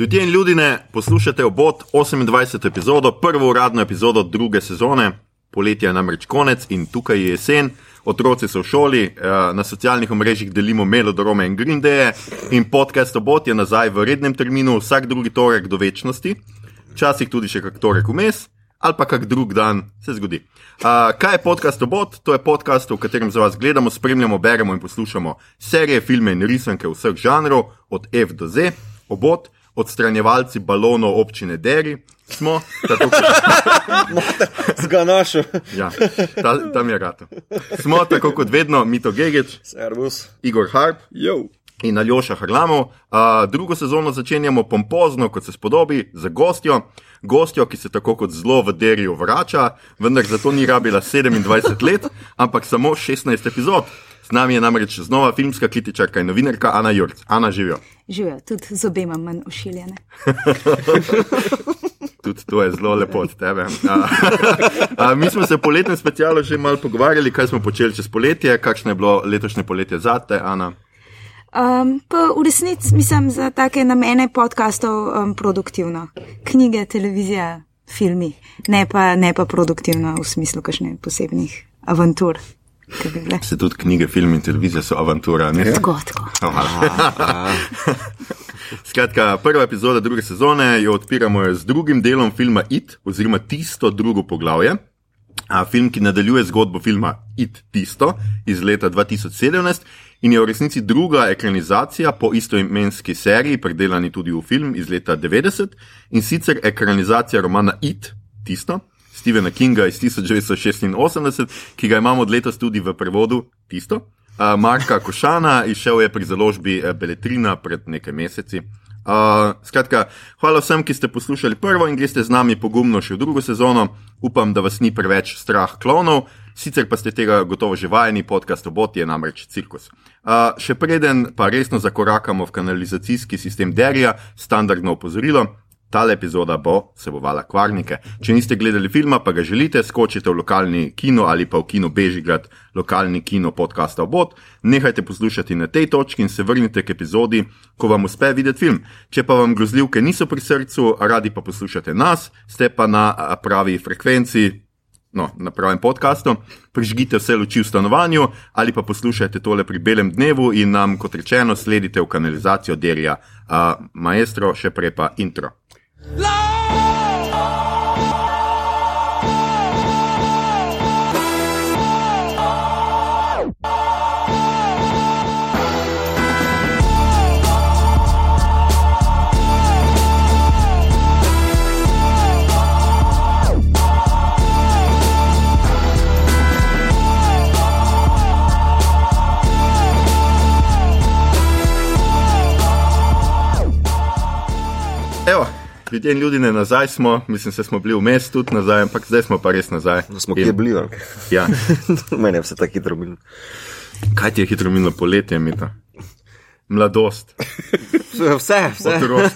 Ljudje in ljudje, poslušate obot 28. epizodo, prvo uradno epizodo druge sezone. Poletje je namreč konec in tukaj je jesen, otroci so v šoli, eh, na socialnih omrežjih delimo melodrome in grindeje, in podcast obot je nazaj v rednem terminu, vsak drugi torek do večnosti, včasih tudi še kak torek vmes. Ali pa kak drug dan se zgodi. Uh, kaj je podcast Obot? To je podcast, v katerem za vas gledamo, spremljamo, beremo in poslušamo serije, filme in risanke vseh žanrov, od F do Z. Obot, odstranjevalci balonov občine Deri, smo, tako kot Zganašo. ja, ta, tam je rado. Smo, tako kot vedno, Mito Servus. Igor Harp Jo. in Aljoša Harlamov. Uh, drugo sezono začenjamo pompozno, kot se spodobi, z gostjo. Gostjo, ki se tako kot zelo v derju vrača, vendar zato ni rabila 27 let, ampak samo 16 epizod. Z nami je namreč znova filmska kritičarka in novinarka Ana Jurc. Ana živijo. Živijo, tudi z obema manj ošiljene. Tudi to je zelo lepo od tebe. A, a, mi smo se po letnem specialu že malo pogovarjali, kaj smo počeli čez poletje, kakšno je bilo letošnje poletje za te, Ana. Um, pa v resnici mislim za take namene podkastov um, produktivno. Knjige, televizija, filmi, ne pa, ne pa produktivno v smislu kakšne posebnih avantur. Ki bi bile. Se tudi knjige, film in televizija so avantura. Ne? Tako, tako. Skratka, prva epizoda druge sezone jo odpiramo z drugim delom filma It, oziroma tisto drugo poglavje. A, film, ki nadaljuje zgodbo filma It Tisto iz leta 2017 in je v resnici druga ekranizacija po istoimenski seriji, predelani tudi v film iz leta 90 in sicer ekranizacija romana It Tisto. Stephena Kinga iz 1986, ki ga imamo od letos tudi v prevodu Tisto. Uh, Marka Košana izšel je pri založbi eh, Beletrina pred nekaj meseci. Uh, skratka, hvala vsem, ki ste poslušali prvo in greste z nami pogumno še v drugo sezono. Upam, da vas ni preveč strah klonov, sicer pa ste tega gotovo že vajeni, podcast Obot je namreč cirkus. Uh, še preden pa resno zakorakamo v kanalizacijski sistem Derija, standardno opozorilo. Tale epizoda bo vsebovala kvarnike. Če niste gledali filma, pa ga želite, skočite v lokalni kino ali pa v kino Bežigrad, lokalni kino podcasta Obot, nehajte poslušati na tej točki in se vrnite k epizodi, ko vam uspe videti film. Če pa vam grozljivke niso pri srcu, radi pa poslušate nas, ste pa na pravi frekvenci. No, na pravem podkastu, prižgite vse luči v stanovanju ali pa poslušajte tole pri belem dnevu in nam, kot rečeno, sledite v kanalizacijo Derija, uh, maestro, še prej pa intro. Evo, ljudje in ljudi ne nazaj smo, mislim, se smo bili vmes tudi nazaj, ampak zdaj smo pa res nazaj. Da smo In- kje bili, ali? Ja. Meni je vse tako hitro bilo. Kaj ti je hitro minilo poletje, Mita? Mladost, Vse, vse.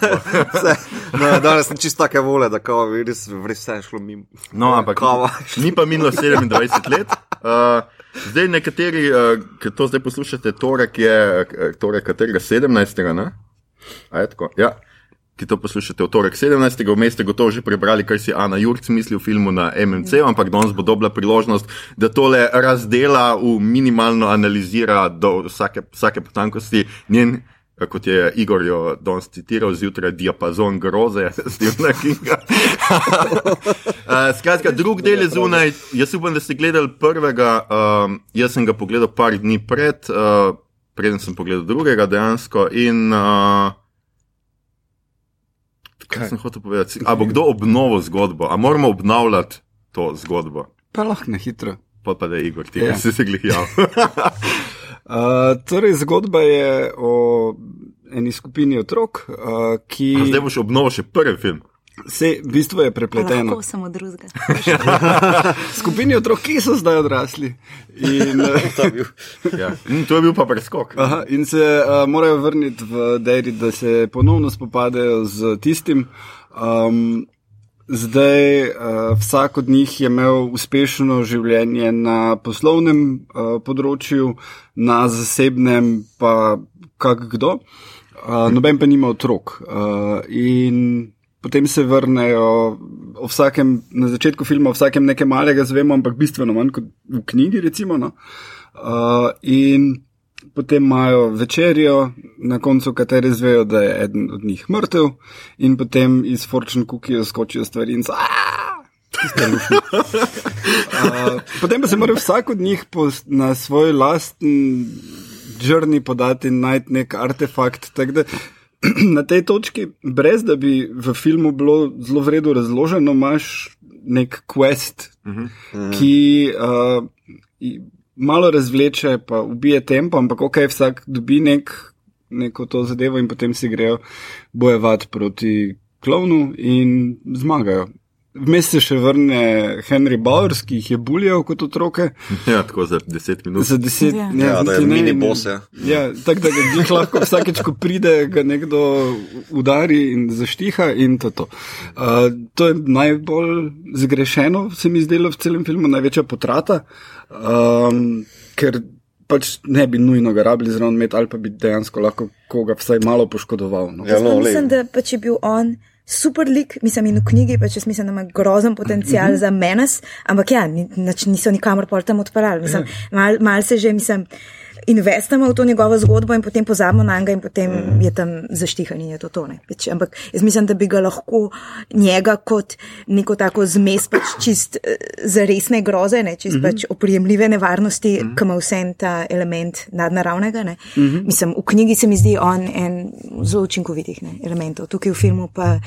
vse. No, danes sem čisto take vole, da kao, res, res vse je šlo mimo. No, ampak Kava. ni pa minilo 27 let. Uh, zdaj nekateri, uh, ki to zdaj poslušate, torek je, torek katerega 17. Ne? A je tako? Ja. Ki to poslušate v torek 17. vmes ste gotovo že prebrali, kaj si Ana Jurc misli o filmu na MMC, ampak danes bo dobila priložnost, da tole razdela, v minimalno analizira do vsake, vsake potankosti njen. eh, Kot je Igor jo danes citiral, zjutraj diapazon groze, Stephena Kinga. Uh, skratka, drug del je zunaj. Jaz upam, da ste gledali prvega. Um, jaz sem ga pogledal par dni pred, uh, preden sem pogledal drugega dejansko. In, uh, kaj Kaj? sem hotel povedati? A bo kdo obnovil zgodbo? A moramo obnavljati to zgodbo? Pa lahko na hitro. Pa pa da je Igor, ti Ja. si se glihjal. Uh, torej, zgodba je o eni skupini otrok, uh, ki A Zdaj boš obnovil še prvi film. Se v bistvu je prepleteno. Lahko samo drugega. Skupini otrok, ki so zdaj odrasli. In, uh, Ja. Mm, to je bil pa preskok. aha, in se uh, morajo vrniti v Deri, da se ponovno spopadajo z tistim. Um, Zdaj, uh, vsak od njih je imel uspešno življenje na poslovnem uh, področju, na zasebnem pa kak kdo. uh, noben pa nima otrok. Uh, in potem se vrnejo vsakem, na začetku filma, o vsakem nekaj malega zvemo, ampak bistveno manj kot v knjigi, recimo. No? Uh, in potem imajo večerjo, na koncu katere zvejo, da je eden od njih mrtev, in potem iz Fortune Cookie skočijo stvari in so. Uh, potem pa se mora vsak od njih po, na svoj lasten žrni podati in najti nek artefakt. Da, na tej točki, brez da bi v filmu bilo zelo vredno razloženo, imaš nek quest, uh -huh. ki uh, malo razvleče, pa ubije tempo, ampak ok, vsak dobi nek, neko to zadevo in potem si grejo bojevati proti klovnu in zmagajo. Vmes se še vrne Henry Bowers, ki jih je buljal kot otroke. Ja, tako za deset minut. Za deset Ja. minut. Ja, da je mini boss, ja. Ja, tako da ga jih lahko vsakeč, ko pride, ga nekdo udari in zaštiha in to. je To, uh, to je najbolj zgrešeno, se mi zdelo v celem filmu, največja potrata, um, ker pač ne bi nujno ga rabili zraven imeti ali pa bi dejansko lahko koga vsaj malo poškodoval. No. Ja, no, mislim, da pa če bil on super lik, mislim, in v knjigi pač jaz mislim, da ima grozen potencial Mhm. za menes, ampak ja, ni, nač, niso nikamor pol tam odparali. Mislim, Ja. mal, mal se že, mislim, investamo v to njegovo zgodbo in potem pozabimo na njega in potem Mhm. je tam zaštihan in je to to. Ne. Pač, ampak jaz mislim, da bi ga lahko njega kot neko tako zmes pač čist eh, za resne groze, ne, čist pač oprijemljive nevarnosti, ki ima vse ta element nadnaravnega. Ne. Mislim, v knjigi se mi zdi on en zelo učinkovitih ne, elementov, tukaj v filmu pa.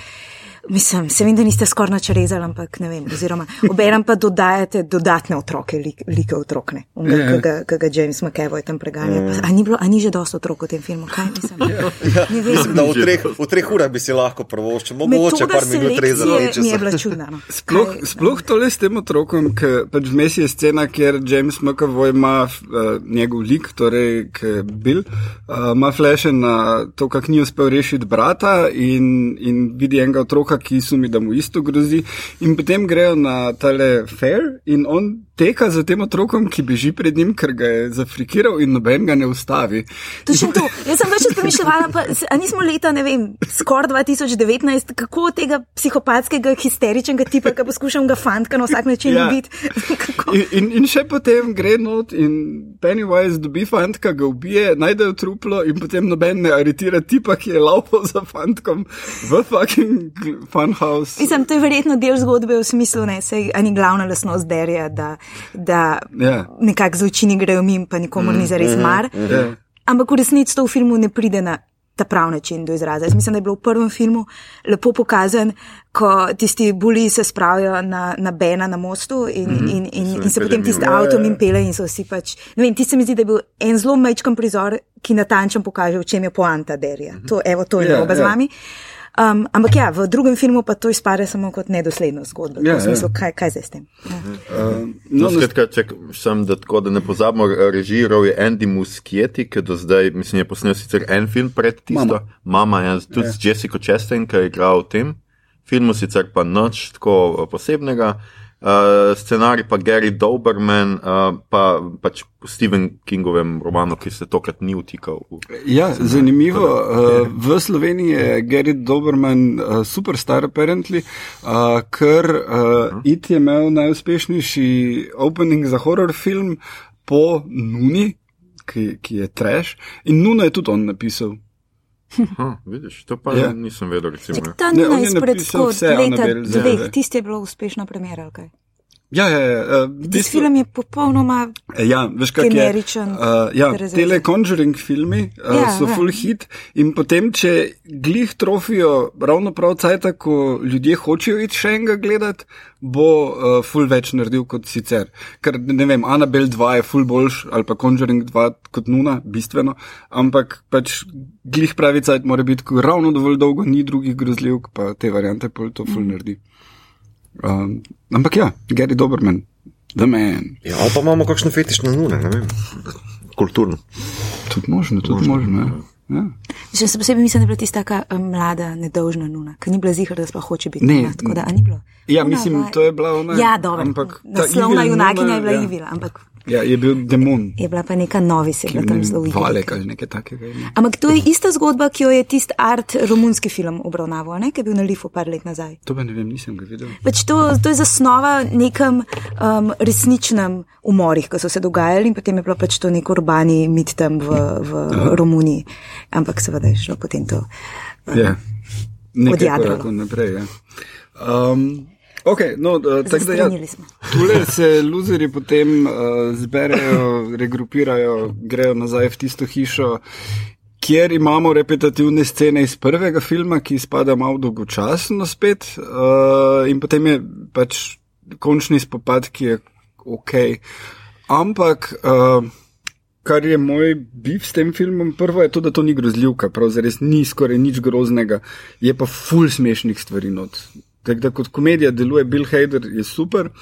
Mislim, se vem, da niste skoraj nič rezali, ampak ne vem. Oziroma, obenem pa dodajate dodatne otroke, lik, like otrok, ne, Ja, ja. ki ga, ki ga James McAvoy tam preganja. Pa, a, ni bilo, a ni že dosto otrok v tem filmu? Kaj mislim? Ne vem. Mislim, da v treh, v treh urah bi si lahko prvoščil, mogoče par minut selekcije mi je bila čudna. No. Sploh, Kaj- sploh tole s tem otrokom, ki pač vmes je scena, kjer James McAvoy ima uh, njegov lik, torej Bill, uh, ima fleše na to, kak ni uspel rešiti brata in, in vidi enega otroka, ki sumi, da mu isto grozi. In potem grejo na tale fair in on teka za tem otrokom, ki beži pred njim, ker ga je zafrikiral in noben ga ne ustavi. Točno to. Jaz sem več premišljala, pa nismo leta, ne vem, skoraj 2019, kako tega psihopatskega, histeričnega tipa, ki poskušam ga fantka na vsak način Ja. ubiti. In, in, in še potem gre not in Pennywise dobi fantka, ga ubije, najdejo truplo in potem noben ne aretira tipa, ki je laupal za fantkom v fucking funhouse. Mislim, to je verjetno del zgodbe v smislu, ne, sej, ani glavna lasnost derja, da, da Ja. nekako zločini grejo mim, pa nikomor ni zares mar. Ja. Ampak v resnici to v filmu ne pride na ta prav način do izraza. Jaz mislim, da je bilo v prvem filmu lepo pokazan, ko tisti buli se spravijo na, na Bena na mostu in, mm -hmm. in, in, Se in se potem tisti mimo. avtom in pele in so vsi pač. Ne vem, ti se mi zdi, da je bil en zelo majčkan prizor, ki natančno pokaže, v čem je poanta derja. To, evo, to je Ja, narobe z ja. vami. Um, ampak ja, v drugem filmu pa to izpade samo kot nedosledno zgodbo. Ja, v smislu, ja. kaj, kaj zdaj s tem? Ja. Uh, No, no, skratka, ček, sem, da, tako, da ne pozabimo, režiral je Andy Muschietti, ki do zdaj, mislim, je posnel sicer en film pred tisto. Mama. Mama ja, tudi Ja. z Jessico Chastain, ki je igral v tem filmu, sicer pa nič tako eh, posebnega. Uh, scenarij pa Gary Doberman, uh, pa pač v Stephen Kingovem romanu, ki se tokrat ni vtikal. V... ja, zanimivo. Uh, v Sloveniji je Gary Doberman uh, superstar, apparently, uh, ker uh, IT je imel najuspešnejši opening za horror film po Nuni, ki, ki je trash. In Nuno je tudi on napisal. Ha, vidiš, to pa Ja. ja. nisem vedel. Recimo, ja. Ta Ne, nuna je izpred napisal tako leta dveh, tisti je bilo uspešna premjera. ali kaj? Ja, ja, ja. Uh, Tisti film je popolnoma Ja, veš, kaj je. Generičen, Uh, ja, tele Conjuring filmi uh, Ja, so ja. full hit in potem, če glih trofijo ravno prav cajt, ko ljudje hočejo iti še enega gledati, bo uh, full več naredil kot sicer. Ker ne vem, Annabelle 2 je full boljš ali pa Conjuring 2 kot nuna, bistveno, ampak pač glih pravi cajt mora biti, ko ravno dovolj dolgo ni drugih grozljivk, pa te variante pol to full naredi. Um, ampak ja, Gary Doberman, the man. Ja, ali pa imamo kakšno fetiš na nune, ne vem. Kulturno. Tudi možno, tudi možno. možno ja. Ja. Še se posebej mislim, da je bila tista taka eh, mlada, nedolžna nuna, ki ni bila zihar, da sploh hoče biti. Ne, nuna, tako da, ni bilo. Ja, Ona mislim, vaj- to je bila ona. Ja, dobro. ampak Naslovna junakinja je bila ja. Ivila, ampak Ja, je bil demon. Je bila pa neka novis, je bila tam zelo igra. Valek ali nekaj takega. ima. Ampak to je ista zgodba, ki jo je tisti art romunski film obravnaval, ne? ki je bil na Lifu par let nazaj. To pa ne vem, nisem ga videl. Pač to, to je zasnova nekem um, resničnem umorih, ki so se dogajali in potem je bilo pač to nek urbani mit tam v, v Romuniji. Ampak seveda je šlo potem to. Ja. Nekaj Odjadralo. korakov naprej. Ja. Um, okay, no, uh, tako da ja, tule se luzeri potem uh, zberejo, regrupirajo, grejo nazaj v tisto hišo, kjer imamo repetitivne scene iz prvega filma, ki spada malo dolgočasno spet, uh, in potem je pač končni spopad, ki je ok. Ampak. Uh, Kar je moj bif s tem filmom, prvo je to, da to ni grozljivka, pravzaprav ni skoraj nič groznega, je pa full smešnih stvari not. Tako da kot komedija deluje Bill Hader, je super.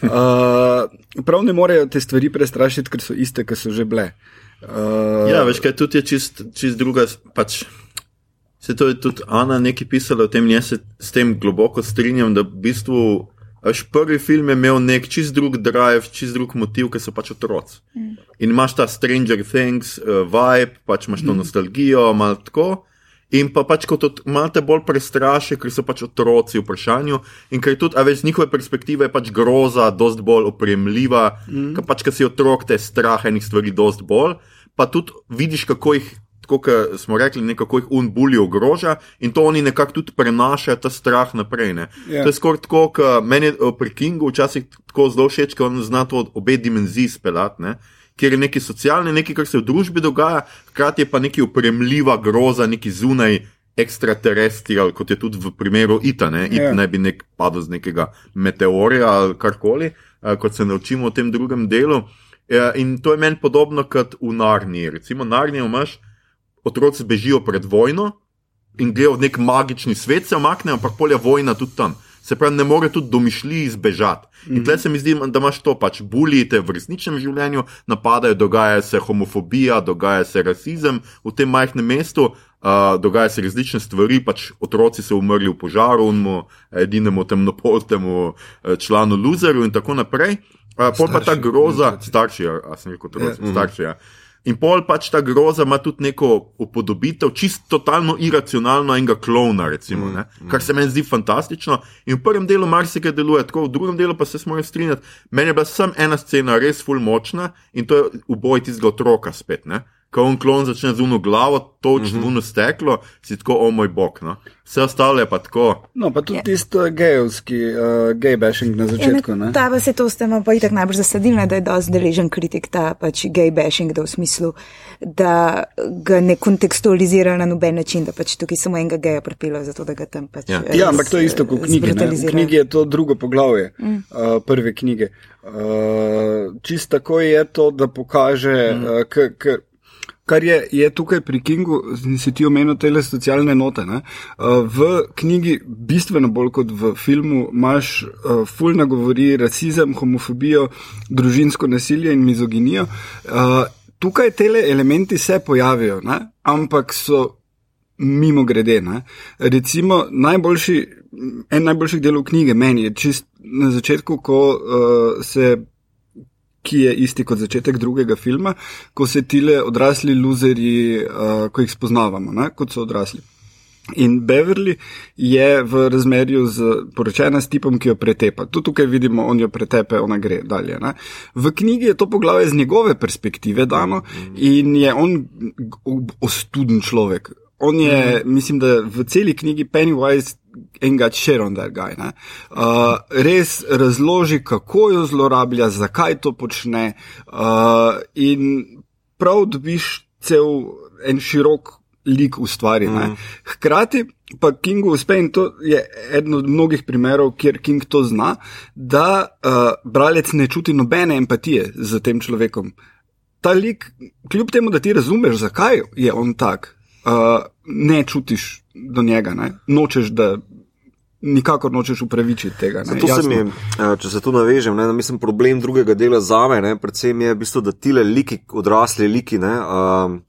Uh, prav ne morejo te stvari prestrašiti, ker so iste, ki so že bile. Uh, Ja, veš, kaj tudi je čist, čist druga. Pač, se to je tudi Ana nekaj pisala o tem, in jaz se s tem globoko strinjam, da v bistvu. Až prvi film je imel nek čist drug drive, čist drug motiv, ker so pač otroci. Mm. In imaš ta Stranger Things uh, vibe, pač imaš to mm. nostalgijo, malo tako. In pa pač kot od, malo te bolj prestraši, ker so pač otroci v vprašanju. In ker tudi, a veš, z njihove perspektive je pač groza dost bolj opremljiva, mm. ker pač, ker si otrok, te strah enih stvari dost bolj. Pa tudi vidiš, kako jih, tako kot smo rekli, nekako jih unbuli ogroža in to oni nekako tudi prenašajo ta strah naprej. Ne. Ja. To je skoraj tako, kot meni eh, pri Kingu včasih tako zelo všeč, ker on zna to obe dimenziji speljati. Kjer je nekaj socialne, nekaj, kar se v družbi dogaja, hkrati je pa nekaj upremljiva groza, neki zunaj ekstraterrestrial, kot je tudi v primeru Ita. Ne, It Ja. ne bi nek padel z nekega meteorja ali karkoli, eh, kot se naučimo v tem drugem delu. Ja, In to je meni podobno kot v Narniji. Recimo, Narnijo imaš, otroci bežijo pred vojno in grejo v nek magični svet, se omaknejo, ampak polja vojna tudi tam. Se pravi, ne more tudi domišljiji zbežati. In tle se mi zdi, da imaš to pač bulite v resničnem življenju, napadajo, dogaja se homofobija, dogaja se rasizem v tem majhnem mestu, uh, dogaja se različne stvari, pač otroci so umrli v požaru, unmu, edinemu temnopoltemu eh, članu loserju in tako naprej. Uh, pol pa ta groza, starši, ja, a sem rekel, otroci, Ja. starši. Ja. In pol pač ta groza ima tudi neko upodobitev, čisto totalno iracionalno enega klona, recimo, mm, kar se meni zdi fantastično. In v prvem delu marsikaj deluje tako, v drugem delu pa se moram strinjati. Meni je bila samo ena scena res full močna in to je uboj tistega otroka spet. Ne? Ko on klon začne z uno glavo, toč mm -hmm. uno steklo, si tako, o moj bog. No? Vse ostalo je pa tako. No, pa tudi tisto gejovski, uh, gej bashing na začetku. Ne? Ta pa se to s tem pa itak najbolj zasadil, da je dosti deležen kritik ta pač gay bashing, da v smislu, da ga ne kontekstualizira na noben način, da pač tukaj samo enega geja pripeljejo, zato da ga tam pač. Ja. res, Ja, ampak to je isto kot. Ne? V knjigi je to drugo poglavje, mm. uh, prve knjige. Uh, čist tako je to, da pokaže, mm. uh, k, k, kar je, je tukaj pri Kingu, si ti omenil te socialne note. Ne? Uh, v knjigi, bistveno bolj kot v filmu, imaš uh, fulna govori rasizem, homofobijo, družinsko nasilje in mizoginijo. Uh, tukaj te elementi se pojavijo, ne? ampak so mimo grede. Ne? Recimo, najboljši, en najboljših delov knjige meni je čist na začetku, ko se. Ki je isti kot začetek drugega filma, ko se tile odrasli luzerji, uh, ko jih spoznavamo, ne? kot so odrasli. In Beverly je v razmerju z poročena s tipom, ki jo pretepa. Tudi tukaj vidimo, on jo pretepe, ona gre dalje. Ne? V knjigi je to poglavje z njegove perspektive dano in je on ostuden človek. On je, mislim, da v celi knjigi Pennywise en got shit on that guy. ne. Uh, res razloži, kako jo zlorablja, zakaj to počne, uh, in prav dobiš cel en širok lik ustvari. Mm. Hkrati pa Kingu uspe, in to je eden od mnogih primerov, kjer King to zna, da uh, bralec ne čuti nobene empatije z tem človekom. Ta lik, kljub temu, da ti razumeš, zakaj je on tak, uh, ne čutiš do njega, ne? nočeš, da nikakor nočeš upravičiti tega. Zato se mi, eh, če se tu navežem, ne, mislim, problem drugega dela za me, ne, predvsem je, v bistvu, da tile liki, odrasli liki, ne, um,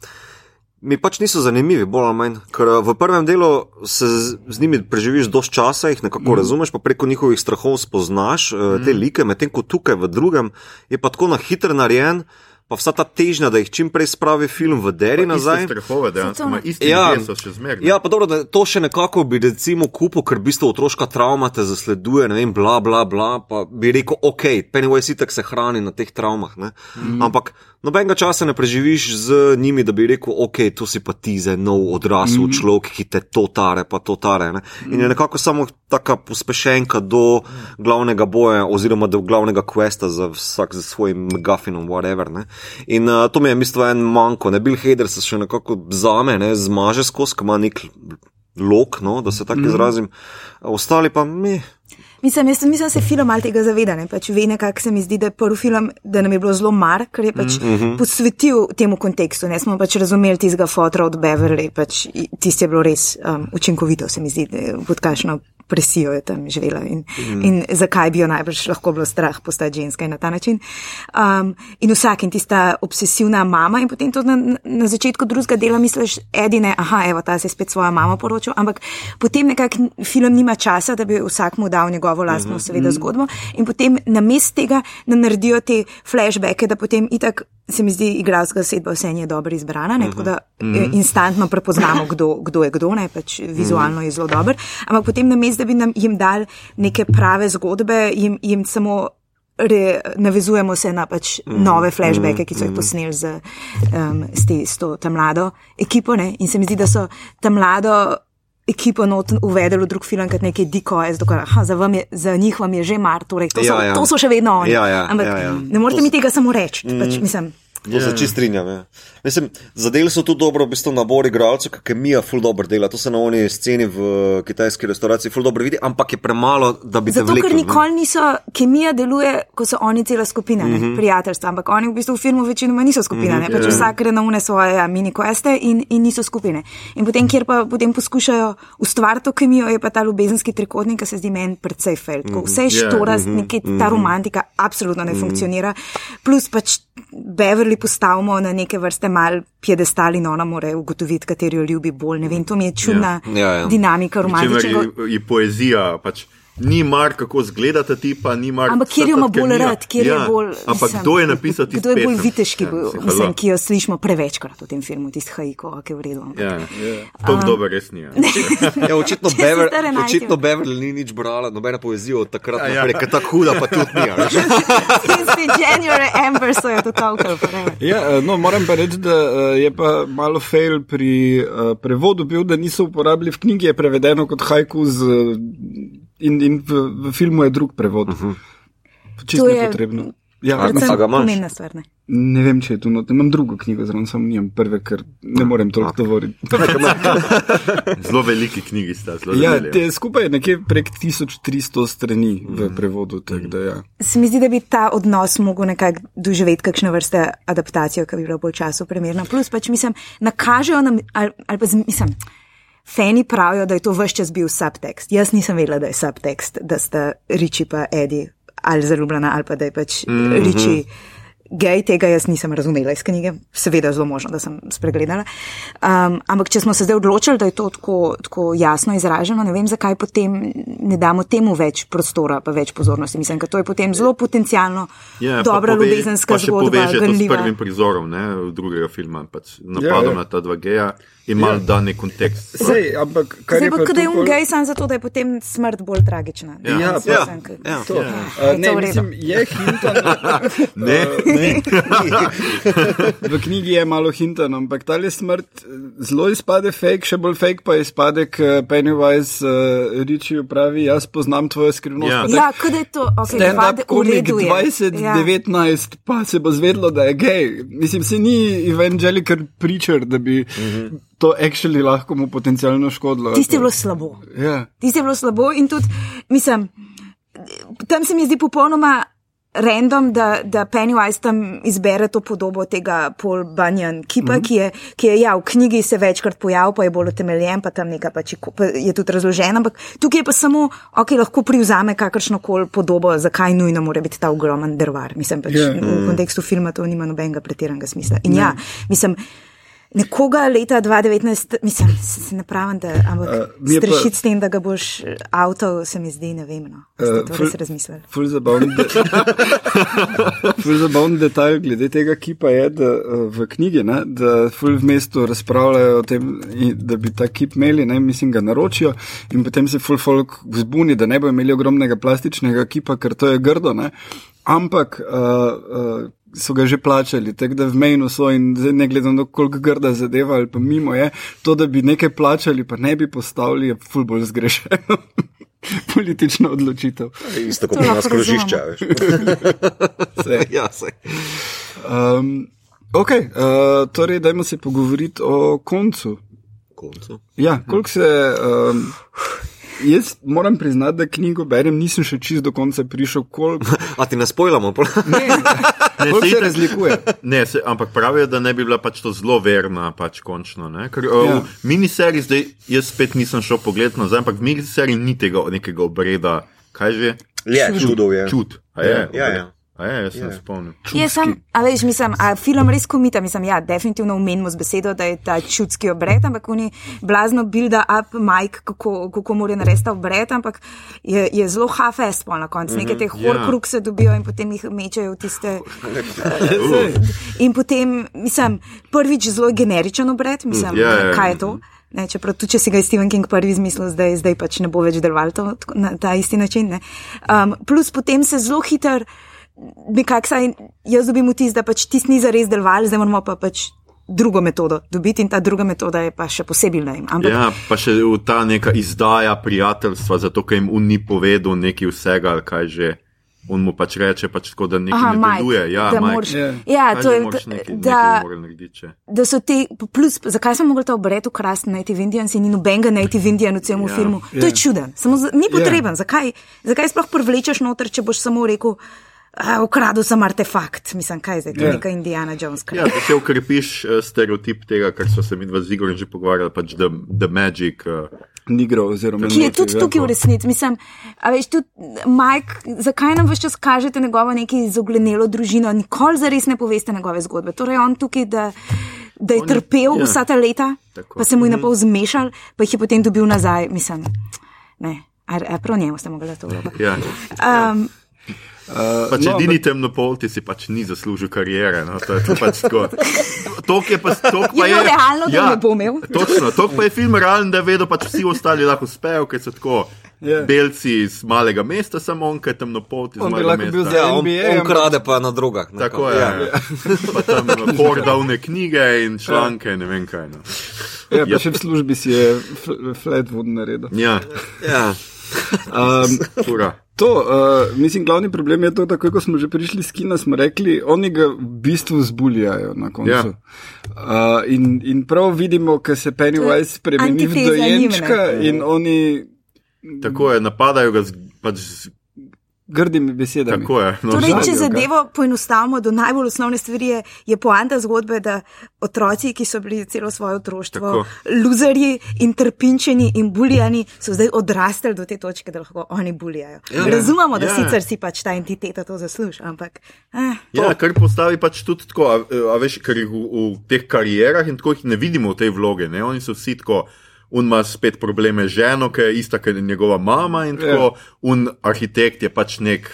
mi pač niso zanimivi, bolj ali manj. Ker eh, v prvem delu se z, z njimi preživiš dosti časa, jih nekako mm. razumeš, pa preko njihovih strahov spoznaš mm. te like, medtem ko tukaj v drugem je pa tako na hitro narejen. Pa vsa ta težnja, da jih čim prej spravi film v deri nazaj. Strahove, dejansko, ima iste Ja. zmeraj. Ja, pa dobro, da to še nekako bi recimo kupil, ker v bistvu otroška travma te zasleduje, ne vem, bla, bla, bla, pa bi rekel, ok, Pennywise itak se hrani na teh travmah, ne. Mm. Ampak nobenega časa ne preživiš z njimi, da bi rekel, ok, to si pa ti za nov odrasel mm. človek, ki te to tare, pa to tare, ne. In je nekako samo taka pospešenka do glavnega boja oziroma do glavnega questa za vsak za svojim megafinom, whatever, ne. In uh, to mi je, mislim, en manjko, ne. Bill Hader se še nekako zame, ne, zmaže skozi, ko ima nek lok, no, da se tako mm. izrazim, ostali pa mi. Mislim, jaz mislim, da se film malo tega zaveda. Ne? Pač ve nekako se mi zdi, da je prvi film, da nam je bilo zelo mar, ker je pač mm -hmm. posvetil temu kontekstu. Ne smo pač razumeli tistega fotra od Beverly, pač tisti je bilo res um, učinkovito, se mi zdi, da pod kakšno presijo je tam živela in, mm. in zakaj bi jo najbrž lahko bilo strah postati ženska na ta način. Um, in vsak in tista obsesivna mama in potem to na, na začetku drugega dela misliš, edine, aha, evo, ta se je spet svojo mamo poročil, ampak potem nekako film nima časa, da bi vsak mu dal njegovo lastno, mm -hmm. seveda, zgodbo in potem na mest tega naredijo te flashbacke, da potem itak se mi zdi, igralska sedba vse je dobro izbrana, ne, tako da mm instantno prepoznamo, kdo, kdo je kdo, ne, pač vizualno je zelo dober. Ampak potem na mest, da bi nam jim dal neke prave zgodbe, jim, jim samo. Re, navezujemo se na pač mm, nove flashbacke, ki so jih posneli z, um, s, te, s to tam mlado ekipo. Ne? In se mi zdi, da so tam mlado ekipo uvedeli v drug film, kot nekaj dikoje, za, za njih vam je že mar, torej to, so, Ja, ja. to so še vedno oni. Ja, ja, Ampak ja, ja. ne morete mi tega samo reči. Pač, mislim, To se čist strinjam. Ja. Mislim, zadeli so tu dobro, v bistvu nabor igralcev, ki kemija ful dobro dela. To se na oni sceni v kitajski restauraciji ful dobro vidi, ampak je premalo, da bi te Zato, vlekel. ker ne. nikoli niso, kemija deluje, ko so oni cela skupina, Mhm. mm -hmm. prijateljstva, ampak oni v bistvu v filmu večinoma niso skupina, mm -hmm. pač vsak gre na une svoje ja, mini queste in, in niso skupine. In potem, kjer pa potem poskušajo ustvariti to kemijo, je pa ta ljubezenski trikotnik, ki se zdi meni precej fel. Mm -hmm. Vse je štora, yeah. nekaj ta romantika absolutno ne mm -hmm. funkcionira. Plus pač Beverly postavimo na neke vrste mal piedestal in ona mora ugotoviti, katero jo ljubi bolj. Ne vem, to mi je čudna Ja, ja. dinamika Čimer romantičnega. je, je poezija. Pač. Ni mar, kako zgledata ti, pa ni mar. Ampak kjer jo ima bolj rad, kjer je bolj. Ampak mislim, kdo je napisal tisti Kdo je bolj viteški, Ja, bil, mislim, ki jo slišimo prevečkrat v tem filmu, tisti hajko, ki je v redu. ampak- Ja, to dobro res ni. ja. Ja, očitno, Bever, očitno. Beverly ni nič brala, nobena poezija od takrat Ja, ja. tako huda pa tudi ni. Since January Amber so jo to tolkali. Ja, eh, no, moram pa reči, da eh, je pa malo fail pri eh, prevodu bil, da niso uporabili v knjigi, je prevedeno kot hajku z, eh, in, in v, v filmu je drug prevod. Uh -huh. Čisto To je- nepotrebno. Ja, A- mislim, a ga imaš? pomembna stvar. Ne? ne vem, če je tu not. Imam drugo knjigo, zraven sem nimam prve, ker ne morem toliko govoriti. Zelo veliki knjigi sta. Zelo Ja, debeli, te skupaj je nekje prek 1300 strani v prevodu. Tak, da, ja. Se mi zdi, da bi ta odnos mogel nekako doživeti kakšne vrste adaptacijo, ki bi bila bolj času primerna. Plus pač mislim, nakažejo nam, ali, ali pa z- mislim. Fani pravijo, da je to vse čas bil subtekst. Jaz nisem vedela, da je subtekst, da sta Riči pa Edi ali zaljubljena, ali pa da je pač mm -hmm. Riči gej. Tega jaz nisem razumela iz knjige, seveda zelo možno, da sem spregledala. Um, ampak če smo se zdaj odločili, da je to tako, tako jasno izraženo, ne vem, zakaj potem ne damo temu več prostora, pa več pozornosti. Mislim, da to je potem zelo potencialno Ja, pa dobra pove- ljubezenska zgodba, poveže to s prvim prizorom ne, drugega filma, pač napadom Ja, ja. na ta dva geja in malo Ja. da nek kontekst. Sej, ampak kar Zdaj je pa, pa kot da je pol- gej, samo zato, da je potem smrt bolj tragična. Ja. Ja, Jaz ja, ke- ja. to- Uh, je ne, mislim, je hintano. Ne, ne. V knjigi je malo hintano, ampak ta je smrt eh, zelo izpade fake, še bolj fake pa izpade, ker Pennywise uh, Riči pravi, jaz poznam tvojo skrivnost. Ja. pa tak Ja, kot da je to, ok, Stand-up v komik redu je. 2019, pa se bo zvedlo, da je gej. Mislim, se ni evangelical preacher, da bi Mhm. To actually lahko mu potencialno škodilo. Tisti je bilo slabo. Ja. Tisti je bilo slabo in tudi, mislim, tam se mi zdi popolnoma random, da, da Pennywise tam izbere to podobo tega Paul Bunyan kipa, mm -hmm. ki, je, ki je, ja, v knjigi se večkrat pojavil, pa je bolj utemeljen, pa tam nekaj pač je, ko- pa je tudi razložen, ampak tukaj je pa samo, ok, lahko privzame kakršno koli podobo, zakaj nujno mora biti ta ogromen drvar. Mislim, pač Ja. v kontekstu filma to nima nobenega pretiranega smisla. In ja, mislim, nekoga leta 2019, mislim, se se ne pravim, da ampak uh, pa- strešiti s tem, da ga boš eh, avto, se mi zdi, ne vem. No. Ste Eh, to ful- res razmislili? Ful zabaven, de ful zabaven detalj glede tega kipa je, da v knjigi, ne, da ful v mestu razpravljajo o tem, da bi ta kip imeli, ne, mislim, ga naročijo in potem se ful folk vzbuni, da ne bo imeli ogromnega plastičnega kipa, ker to je grdo, ne. Ampak uh, uh, so ga že plačali, tako da v mejnu so in zdaj ne glede na to, koliko grda zadeva ali pa mimo je, to, da bi nekaj plačali, pa ne bi postavili, je ful bolj zgrešeno. Politična odločitev. Isto kot To pri lahko nas krožišča. veš. Vse. ja, sej. Um, ok, uh, torej, dajmo se pogovoriti o koncu. Koncu. Ja, koliko se. Um, jaz moram priznati, da knjigo berem, nisem še čist do konca prišel, koliko A ti ne spojlamo? koliko se itak- razlikuje. Ne, se, ampak pravijo, da ne bi bila pač to zelo verna, pač končno. Ne? Ker uh, Ja. v miniseriji zdaj, jaz spet nisem šel pogled nazaj, ampak v miniseriji ni tega nekega obreda, kaj že? Je, čudov je. Čud. A je? Ja, ja. A je, jaz sem Ja. spomnil. Jaz sem, a veš, mislim, a film res komita, mislim, ja, definitivno umenimo z besedo, da je ta čudski obred, ampak oni blazno builda up Mike, kako, kako mora narediti ta obred, ampak je, je zelo half-ass pol na koncu, neke te ja. horkruk se dobijo in potem jih mečejo v tiste. In potem, mislim, prvič zelo generičen obred, mislim, Ja, ja, ja. kaj je to. Ne, čeprav tudi, če si ga je Stephen King prvi izmislil, zdaj, zdaj pač ne bo več deloval to na ta isti način. ne. Um, plus potem se zelo hiter, nekako saj jaz dobim vtis, da pač tisti ni zares deloval, zdaj moramo pa pač drugo metodo dobiti in ta druga metoda je pa še posebej ne vem. Ampak Ja, pa še ta neka izdaja prijateljstva, zato ker jim un ni povedal nekaj vsega, ali kaj že. On mu pač reče, pač tako, da nekaj Aha, ne Mike, deluje. Ja, da Mike. moraš- Ja. ja, Kaj to je, nekaj, da, nekaj narediti. Če. da so ti, plus, zakaj smo mogli ta obred ukrasti Native Indians in ni nobenega Native Indian v celem Ja. filmu? To je Ja. čuden, samo z, ni potreben. Zakaj, zakaj sploh privlečeš noter, če boš samo rekel, "A, ukradel sem artefakt, mislim, kaj je zdaj, to je Ja. neka Indiana Jones. Ja, da se ukrepiš uh, stereotip tega, kar so se mi dva z Igorjem že pogovarjali, pač the, the magic. Uh, Nigro oziroma Ki je tudi ja. tukaj v resnici. Mislim, a veš, tudi Mike, zakaj nam vse čas kažete njegovo neko izoglenelo družino, nikoli zares ne poveste njegove zgodbe. Torej, on tukaj, da, da je On je- trpel ja. vsa ta leta, Tako. pa se mu je napol zmešal, pa jih je potem dobil nazaj. Mislim, ne, a, a prav njemu ste mogli to vlogo. ja. Um, Uh, Pač no, edini temnopolti si pač ni zaslužil karijere. No? To je to pač tako. Tok je pa, tok pa Je je, bilo realno, da ne bo imel. Točno, tok pa je film realen, da je vedel, pač vsi ostali lahko uspejo, ker so tako. Ja. Belci iz malega mesta, samo on, ki je temnopolti iz On bi malega lahko bil mesta. za- Ja, on, NBA, on krade pa na drugah. ne, Tako je. Ja. Ja. Pa tam hordavne knjige in članke, ne vem kaj. No. ja, pa še v službi si je fl- Flatwood naredil. Ja, Ja. Um, ura. To, uh, mislim, glavni problem je to, da ko smo že prišli s kina, smo rekli, oni ga v bistvu zbuljajo na koncu. Ja. Uh, in, in prav vidimo, ker se Pennywise spremeni v dojenčka in oni Tako je, napadajo ga z, pač z, grdimi besedami. tako je. No. Torej, če zadevo poenostavimo do najbolj osnovne stvari, je, je poanta zgodbe, da otroci, ki so bili celo svoje otroštvo, Tako. luzerji in trpinčeni in bulijani, so zdaj odrastli do te točke, da lahko oni bulijajo. Ja. Razumemo, da Ja. sicer si pač ta entiteta to zasluži, ampak. Eh, Ja, kar postavi pač tudi tako, a, a veš, ker jih v, v teh karierah in tako jih ne vidimo v tej vlogi. Ne? Oni so vsi tako, un ima spet probleme z ženo, ki je ista kot njegova mama in tako, un arhitekt je pač nek.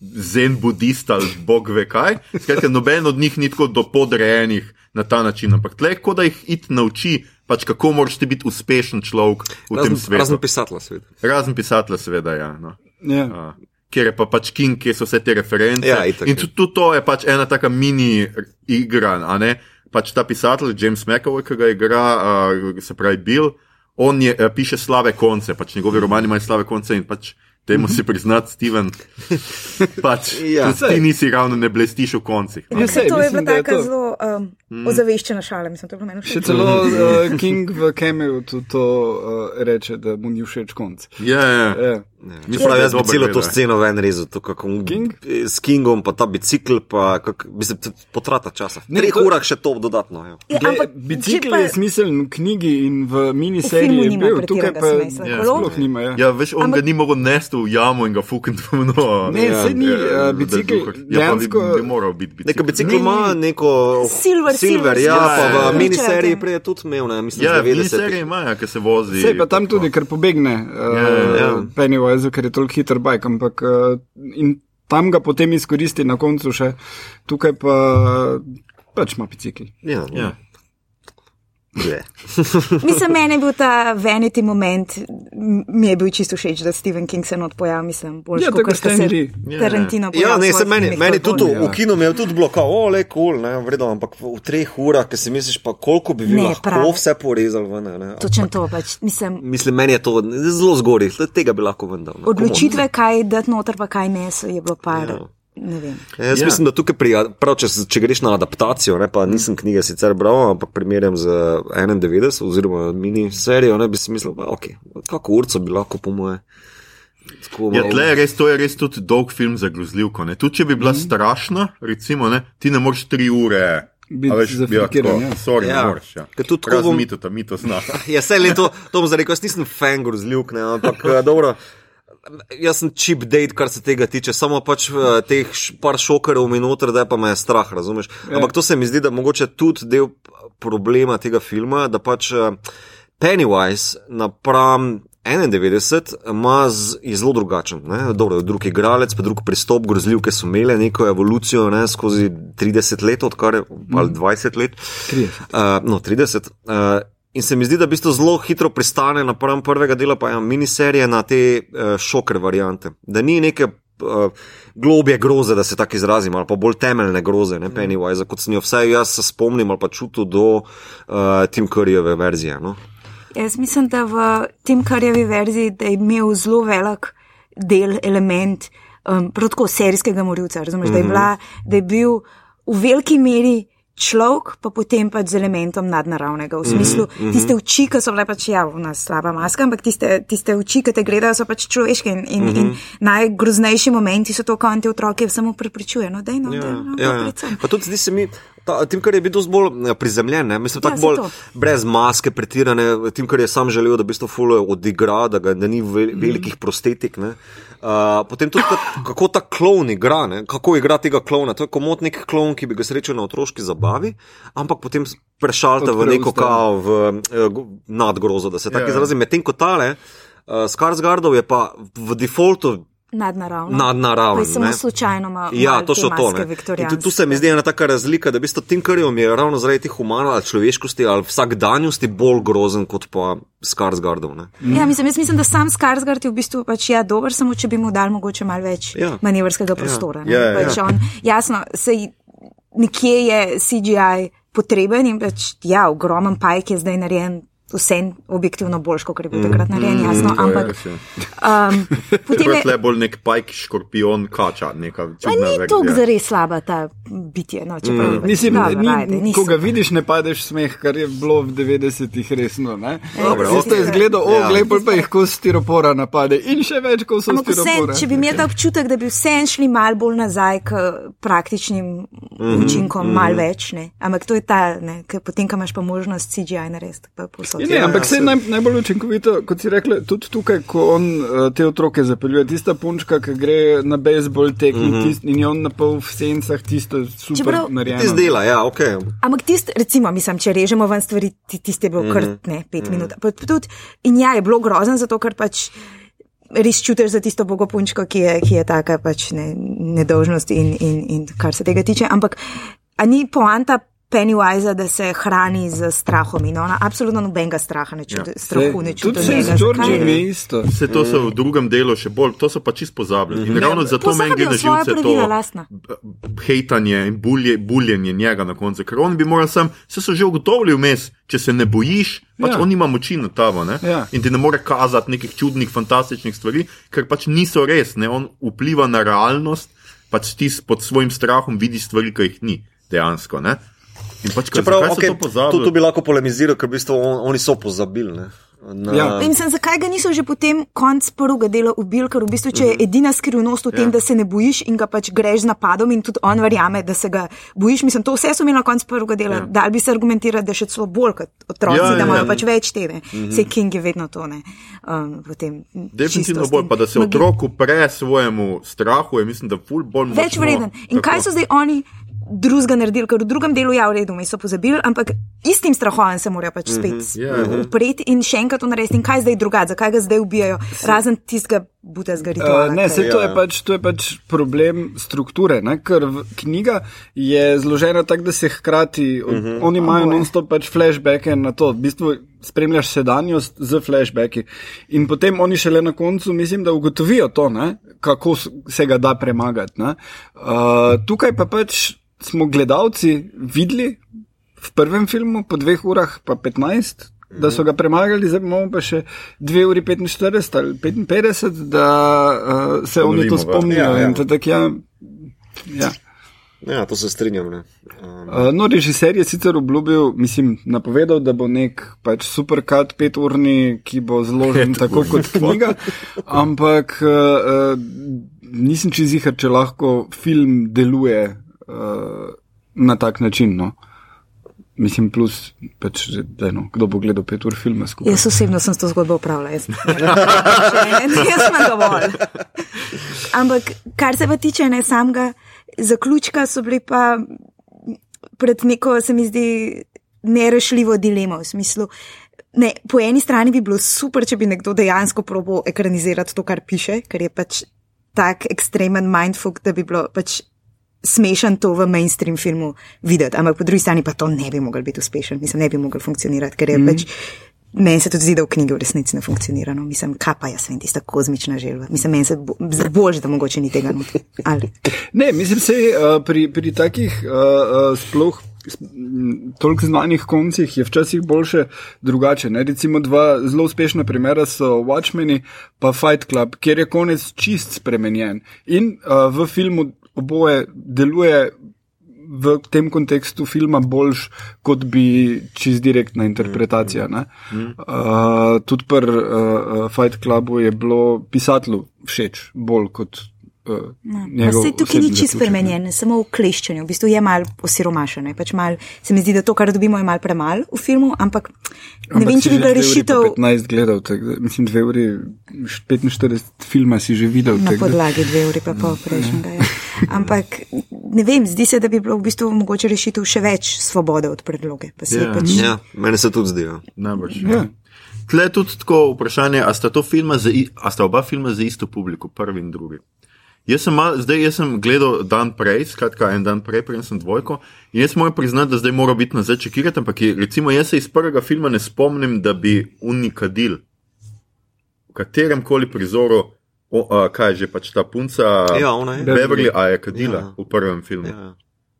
Zen budist ali bog ve kaj. Skratka, noben od njih ni tako do podrejenih na ta način, ampak tle, kot da jih it nauči, pač kako moraš ti biti uspešen človek v tem Razen, svetu. razen pisatla svet. Razen pisatelja, seveda, ja. No. Ja. A, Kjer je pa pač King, kjer so vse te reference. Ja, itak, in ja. tudi, to je pač ena taka mini igra. a ne. Pač ta pisatelj, James McAvoy, ki ga igra, uh, se pravi Bill, on je, uh, piše slave konce, pač njegovi romani imajo slave konce in pač. Temu si priznati, Steven. Pač, Ja. ti nisi ravno ne blestiš v koncih. No. Ja, sej, to je mislim, bila je taka to. zelo um, Mm. ozaveščena šala, mislim, to je bilo meni Še všeč. celo uh, King v Cameju tudi to uh, reče, da mu ni všeč konc. Ja, ja. Ja. Če pravi, jaz bi celo to sceno ven rezal, to kako on- King? s Kingom, pa ta bicikl, pa kak, bi se potrata časa. V Ne, treh to- urah še to dodatno. Ja. Ja, Gle, ampak bicikl pa- je smiseln v knjigi in v V miniseriji, filmu je bil, tukaj pa. Ja. Kolo? sploh nima. Ja. Ja, veš, on Ampak- ga ni mogel nesti v jamo in ga fukniti v no. Ne, saj ni, eh, bicikel Ja, pa bi, dejansko- bi moral biti bicikl. Neka bicikl ima ne. neko Silver, silver silver, ja, pa ja, ja. v miniseriji prej je tudi imel, ne, mislim, Ja, da v miniseriji ima, ja, ki se vozi. Sej pa tam tudi, ker pobegne uh, Ja, ja, ja. Pennywise, ker je toliko hiter bajk, ampak uh, in tam ga potem izkoristi na koncu še, tukaj pa pač ima bicikl. Ja, Ja. Je. Mislim, meni je bil ta vanity moment, mi je bil čisto všeč, da Stephen King se not pojavil, mislim, bolj Ja, kot se Lee. Ja. Tarantino Ja, pojavil. ne, v se meni, meni je tudi bolj- v kinu je tudi bilo, kao, o, le kul, cool, ne, vredno, ampak v, v treh urah, ki si misliš, pa koliko bi Ne, lahko prav. vse porezal ven. Ne, ne. Točno to, pač, mislim, Mislim, meni je to zelo zgoraj, tega bi lahko vendal. no, odločitve, kaj dati noter, pa kaj ne, so je bilo par. Ja. Ne vem. Ja, Jaz Ja. mislim, da tukaj, pri, prav, če, če greš na adaptacijo, ne, pa nisem knjige sicer bral, ampak primerjam z 91 oziroma miniserijo, ne bi si mislil, da okay, kako urco bi lahko po moje. tako Ja, tle je res, to je res tudi dolg film za grozljivko. Ne? Tudi če bi bila mm. strašna, recimo, ne, ti ne moreš tri ure. Biti a veš, zafrikiran, ja, ja. sorry, Ja. ne moreš. Ja. Ker tudi tako bom- mito, ta mito zna. Ja, vse leto, to bom zdaj rekel, jaz nisem fan grozljivk, ne, ampak eh, dobro. Jaz sem cheap date, kar se tega tiče, samo pač uh, teh par šokerov minuter, da pa me je strah, razumeš? Ja. Ampak to se mi zdi, da mogoče tudi del problema tega filma, da pač uh, Pennywise napram 91 ima z, je zelo drugačen. Ne? Dobro, je drug igralec, pa drug pristop, grozljivke so imele neko evolucijo ne, skozi 30 let, odkar je, ali 20 let. 30. Uh, no, 30. Uh, in se mi zdi, da v bistvu zelo hitro pristane napram prvega dela, pa je miniserije na te uh, šoker variante. Da ni neke uh, globje groze, da se tako izrazim, ali pa bolj temeljne groze, ne Pennywise, kot sem jo vsaj jaz se spomnim ali pa čutil do uh, Tim Curryjeve verzije. No? Jaz mislim, da v tem karjevi verziji je imel zelo velik del, element um, prav tako serijskega morilca. Razumeš, mm -hmm. da, je bila, da je bil v veliki meri človek, pa potem pač z elementom nadnaravnega. V smislu, mm -hmm. tiste oči, ki so bile pač javna slaba maska, ampak tiste, tiste oči, ki te gledajo, so pač človeške. In, in, mm -hmm. in najgroznejši momenti so to, ko te otroke samo prepričuje. No, dej, no, dej, no, Ja, ja. Pa tudi zdi se mi, ta, tim, kar je bil bolj eh, prizemljen, ne? mislim, tako Ja, ja, bolj to. brez maske, pretirane, tim, kar je sam želel, da bi to fulo odigra, da, ga, da ni ve, Mhm. velikih prostetik. Ne? Uh, potem tudi, kako, ta klon igra, ne? kako igra tega klona. To je komot nek klon, ki bi ga srečal na otroški zabavi, ampak potem prešalta v neko kao v, eh, go- nadgrozo, da se tako Ja. izrazim. Medtem ko tale, uh, Skarsgardov je pa v defaultu Nadnaravno. nadnaravno. Samo slučajno malo. Ja, to so to. Tu, tu se mi zdi ena taka razlika, da bi to Tim Curryom je ravno zaradi te humane ali človeškosti ali vsakdanjosti bolj grozen kot pa Skarsgardov. Ne. Ja, mislim, jaz mislim, da sam Skarsgard je v bistvu pač ja, dober, samo če bi mu dal mogoče malo več Ja. ja. manevrskega prostora. ne. Ja, ja, pač on, jasno, sej nekje je CGI potreben in pač ja, ogromen pajk je zdaj narejen. Vse objektivno boljš, kot je bil takrat narejen, jasno. to je Ampak ja. um, potem je. tle bolj nek pajk, škorpion, kača, neka ni tako zares slaba ta bitje. No, čeprav, mm. Mislim, dobro, ni, ajde, ko ga vidiš, ne padeš smeh, kar je bilo v 90-ih resno. Ste okej. izgledali, o, Ja. glej, bolj pa jih kos stiropora napade in še več kot so Ampak vse, stiropora. če bi imel ta občutek, da bi vse šli mal bolj nazaj k praktičnim mm -hmm, učinkom, mm -hmm. mal več, ne. Ampak to je ta, ne, ker potem, ko imaš pa možnost CGI narediti, pa posod. Ja, ne, ampak se naj, najbolj učinkovito, kot si rekla, tudi tukaj, ko on uh, te otroke zapeljuje, tista punčka, ki gre na bejzbol tekmo mm -hmm. tist, in je on napol v sencah, tisto super Čeprav- narejeno. Ti zdela, ja, ok. Ampak tist, recimo, mislim, če režemo ven stvari, ti, tiste je bilo mm -hmm. kar ne, pet mm -hmm. minut. Pa, tudi, in ja, je bilo grozen, zato ker pač. Res čutiš za tisto bogopunčko, ki je, ki je taka pač ne, nedolžnost in, in, in kar se tega tiče. Ampak ni poanta Pennywise, da se hrani z strahom in ona absolutno nobenega straha ne čuti, ja. strahu ne čuti. Tudi se od z. Georgijem je isto. Vse to so v drugem delu še bolj, to so pa čist pozabili. In ravno zato meni gre na živce pravila to lastna. hejtanje in bulje, buljenje njega na koncu. Ker on bi moral sam, vse so že ugotovili vmes, če se ne bojiš, pač Ja. on ima moči na tavo. Ne? Ja. In ti ne more kazati nekih čudnih, fantastičnih stvari, ker pač niso res. Ne? On vpliva na realnost, pač ti pod svojim strahom vidiš stvari, ki jih ni dejansko. Ne? In pač, Čeprav, okay, to tu, tu bi lahko polemiziral, ker v bistvu on, oni so pozabili. Ne? Na, Ja. In sem, zakaj ga niso že potem konc prvega dela ubili, ker v bistvu, če je edina skrivnost v tem, Ja. da se ne bojiš in ga pač greš napadom in tudi on verjame, da se ga bojiš. Mislim, to vse so imeli na koncu prvega dela. Ja. Dal bi se argumentirati, da še celo bolj kot otroci, Ja, ja, ja, da imajo ja. ja. pač več tebe. Mm -hmm. Sej King je vedno to, ne. Um, Definitivno bolj, pa da se Magi- otrok upre svojemu strahu, je mislim, da ful bolj Več močno. vreden. In kaj so zdaj oni drugega naredili, ker v drugem delu ja, v redu, mi so pozabili, ampak istim strahom se morajo pač spet mm Ja, -hmm. ja. upreti in še enkrat to narediti. In kaj zdaj drugače, zakaj ga zdaj ubijajo, razen tistega butazga rituala. Uh, ne, ker- se to, je pač, to je pač problem strukture, ne? ker knjiga je zložena tako, da se hkrati, uh -huh. oni imajo Oboje. non-stop pač flashbacke na to, v bistvu spremljaš sedanjost z flashbacki. In potem oni šele na koncu, mislim, da ugotovijo to, ne? kako se ga da premagati. ne. Uh, tukaj pa pač smo gledalci videli v prvem filmu po dveh urah pa 15. Da so ga premagali, zdaj imamo pa še 2 uri 45 ali 55, da uh, se oni to spomnijo. ja, ja. Tak, ja, ja. ja, to se strinjam. Ne. Um, Uh, no, režiser je sicer obljubil, mislim, napovedal, da bo nek pač superkat peturni, ki bo zložen tako kot knjiga, ampak uh, uh, nisem čizihar, če lahko film deluje uh, na tak način. No. Mislim, plus, pač, že, daj, no, kdo bo gledal pet ur filma skupaj. Jaz osebno sem to zgodbo upravljala, jaz, jaz sem dovolj. Ampak kar se pa tiče ne samega zaključka, so bili pa pred neko, se mi zdi, nerešljivo dilemo. V smislu, ne, po eni strani bi bilo super, če bi nekdo dejansko probo ekranizirati to, kar piše, ker je pač tak ekstremen mindfuck, da bi bilo pač smešen to v mainstream filmu videti, ampak po drugi strani pa to ne bi mogel biti uspešen, mislim, ne bi mogel funkcionirati, ker je mm. pač. Meni se tudi zdi, da v knjigi v resnici ne funkcionira. No. Mislim, kaj pa jaz vem, tista kozmična želva. Mislim, meni se bo, bolj, da mogoče ni tega not. Ali. Ne, mislim, se uh, pri, pri takih uh, uh, sploh. Toliko znanih koncih je včasih boljše drugače. Ne? Recimo dva zelo uspešna primera so Watchmen in Fight Club, kjer je konec čist spremenjen. In uh, v filmu oboje deluje v tem kontekstu filma boljš, kot bi čist direktna interpretacija. Mm. Uh, tudi pri uh, Fight Clubu je bilo pisatelju všeč bolj kot. Uh, No, se tukaj ni čisto spremenjen, samo v kleščenju, v bistvu je mal osiromašen. Pač mal, se mi zdi, da to, kar dobimo, je mal premalo v filmu, ampak ne Ampak vem, če bi bila rešitev 15 gledal, tak, mislim, 2 uri 45 filma si že videl. na tak podlagi dve uri pa pol prejšnjega. Ja. Ampak ne vem, zdi se, da bi bilo v bistvu mogoče rešitev še več svobode od predloge. Pa se Ja. yeah. pač, ja, meni se tudi zdi. Ja. Najbrž. Ja. Tle je tudi tako vprašanje, a sta, to filma za, a sta oba filma za isto publiko, prvi in drugi. Jaz sem, mal, zdaj, jaz sem gledal dan prej, skratka en dan prej, prej sem dvojko. In jaz moram priznati, da zdaj mora biti nazaj čekirati, ampak je, recimo jaz se iz prvega filma ne spomnim, da bi unikadil v katerem koli prizoru, o, a, kaj je že pač ta punca, Ja, ona je. Beverly, a je kadila Ja. v prvem filmu. Ja,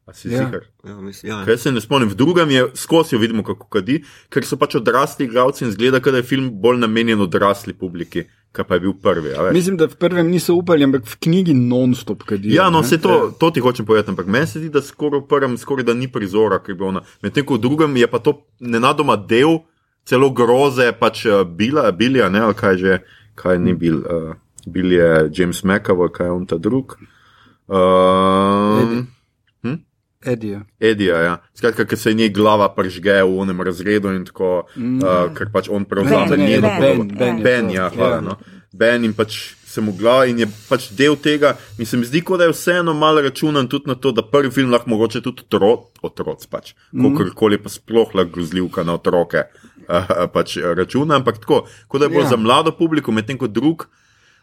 A si Ja. ziger? ja, mislim, ja. Kaj se ne spomnim, v drugem je skozi jo vidimo, kako kadi, ker so pač odrasli igralci in zgleda, da je film bolj namenjen odrasli publiki, kaj pa je bil prvi. a veš. Mislim, da v prvem niso upali, ampak v knjigi non-stop kadijo. Ja, no, se to, to ti hočem povedati, ampak meni se zdi, da skoraj v prvem skoraj da ni prizora, ki bi ona. Medtem ko v drugem je pa to nenadoma del celo groze, pač uh, bila, bilja, ne, ali kaj že, kaj ni bil, uh, bil je James McAvoy, kaj je on ta drug. Um, Edija. Edija, ja. Skratka, ker se je njej glava pržge v onem razredu in tako, mm. uh, ker pač on prevzame njeno Ben, vlogo. Ben, Ben Ben, to. ja, hvala. Ja. No. Ben in pač se mu glava in je pač del tega. Mi se mi zdi, kot da je vseeno malo računan tudi na to, da prvi film lahko mogoče tudi otro, otroc, pač, mm. kakorkoli pa sploh lahko grozljivka na otroke uh, pač računa, ampak tako, kot da je bolj Ja. za mlado publiko, medtem ko drug.